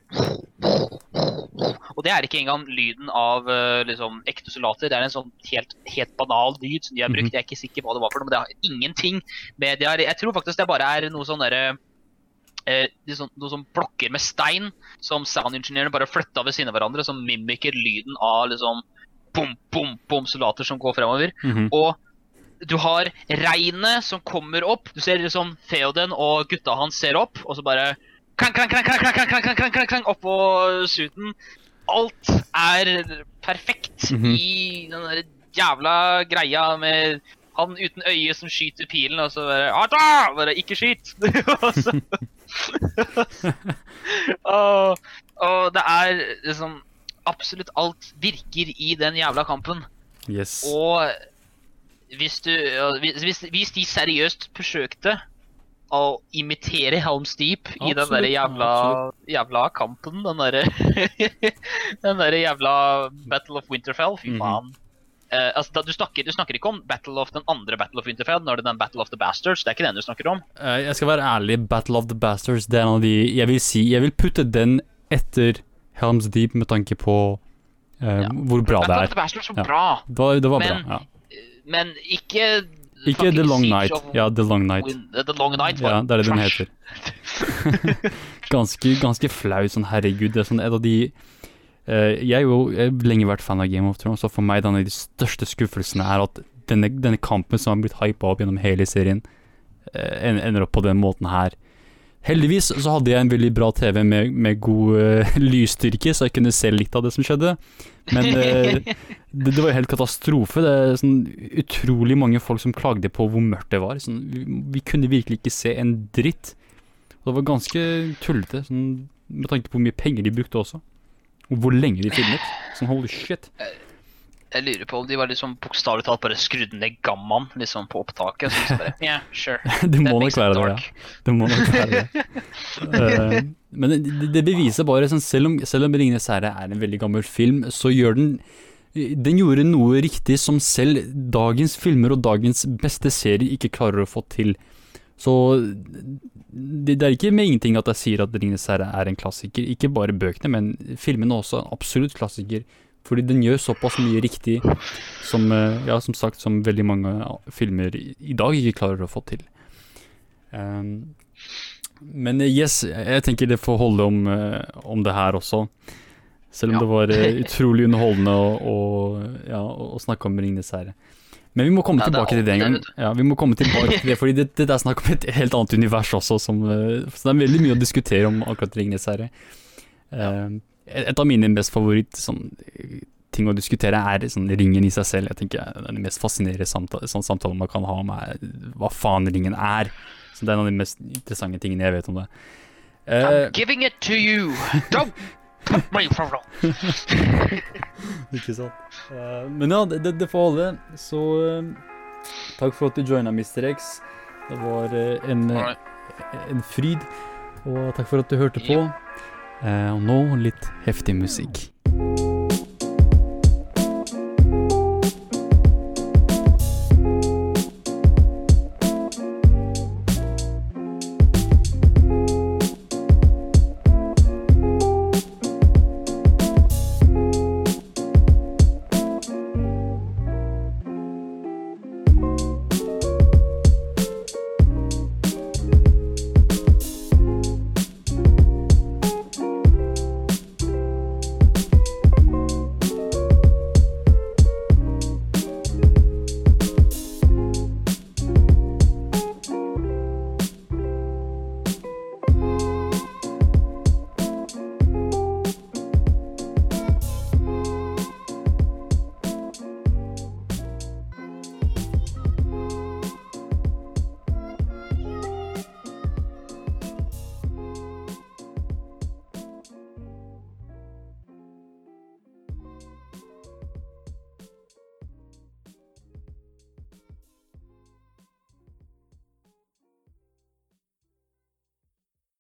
Og det er ikke engang lyden av eh, liksom, ekte soldater. Det er en sånn helt, helt banal lyd som de har brukt. Mhm. Jeg er ikke sikker på hva det var for noe, men det har ingenting med det har, Jeg tror faktisk det bare er noe sånn derre eh, sånn, noe sånn blokker med stein som soundingeniørene bare flytta ved siden av hverandre, som mimiker lyden av liksom bom, bom, bom soldater som går fremover. Mhm. Og du har regnet som kommer opp. Du ser liksom Theoden og gutta hans ser opp, og så bare klang, klang, klang, klang, klang, klang, klang, klang, klang, klang, oppå suiten. Alt er perfekt Mhm. i den der jævla greia med han uten øye som skyter pilen, og så bare Ata! Bare ikke skyt! og og, det er liksom Absolutt alt virker i den jævla kampen. yes. Og hvis du hvis, hvis, de seriøst forsøkte å imitere Helms Deep i den der jævla, jævla kampen, den derre Den derre jævla Battle of Winterfell, fy Mhm. faen. Eh, altså, da, du, snakker, du snakker ikke om Battle of den andre Battle of Winterfell, når det er den Battle of the Bastards. Det er ikke den du snakker om. Uh, jeg skal være ærlig, Battle of the Bastards, det er en av de Jeg vil si Jeg vil putte den etter Helms Deep med tanke på uh, Ja. hvor bra det er. Battle of the Bastards var Ja. bra, Det var, det var Men- bra. Ja. men ikke Ikke The Long Night. Ja, The Long Night. The Long Night var Ja, det er det den heter. ganske, ganske flau, sånn herregud. Det er sånn et av de Jeg har jo lenge vært fan av Game of Thrones, og for meg den av de største skuffelsene er at denne, denne kampen som har blitt hypa opp gjennom hele serien, eh, ender opp på den måten her. Heldigvis så hadde jeg en veldig bra TV med, med god uh, lysstyrke, så jeg kunne se litt av det som skjedde. Men uh, det, det var jo helt katastrofe. Det er sånn utrolig mange folk som klagde på hvor mørkt det var. Sånn, vi, vi kunne virkelig ikke se en dritt. Og det var ganske tullete, sånn, med tanke på hvor mye penger de brukte også. Og hvor lenge de filmet. Sånn holy shit. Jeg lurer på om de var liksom bokstavelig talt bare skrudde ned gammaen liksom på opptaket. Så liksom bare, yeah, sure. Det må nok være det, ja. Det må nok være det. Eh, men det, det beviser bare, sånn, selv om, selv om 'Ringenes herre' er en veldig gammel film, så gjør den Den gjorde noe riktig som selv dagens filmer og dagens beste serier ikke klarer å få til. Så det, er ikke med ingenting at jeg sier at 'Ringenes herre' er en klassiker. Ikke bare bøkene, men filmene også. en Absolutt klassiker. Fordi den gjør såpass mye riktig som, eh, ja, som sagt, som veldig mange filmer i dag ikke klarer å få til. Um, men eh, yes, jeg tenker det får holde om, eh, om det her også. Selv om Ja. det var utrolig underholdende å, å, ja, å snakke om Ringenes herre. Men vi må komme Ja, tilbake til det en gang. Ja, vi må komme tilbake til det, fordi det, det er snakk om et helt annet univers også, som, eh, så det er veldig mye å diskutere om akkurat Ringnes herre. Uh, et av mine mest favoritt sånn, eh, ting å diskutere er sånn, ringen i seg selv. Jeg tenker er Den mest fascinerende samtale, sånn samtalen man kan ha om er hva faen ringen er. Så Det er en av de mest interessante tingene jeg vet om det. Uh, I'm giving it to you. Don't Ikke sant. Uh, men ja, det, det- får holde. Så uh, takk for at du joina, Mr. X. Det var uh, en, en fryd. Og takk for at du hørte på. Og nå litt heftig musikk.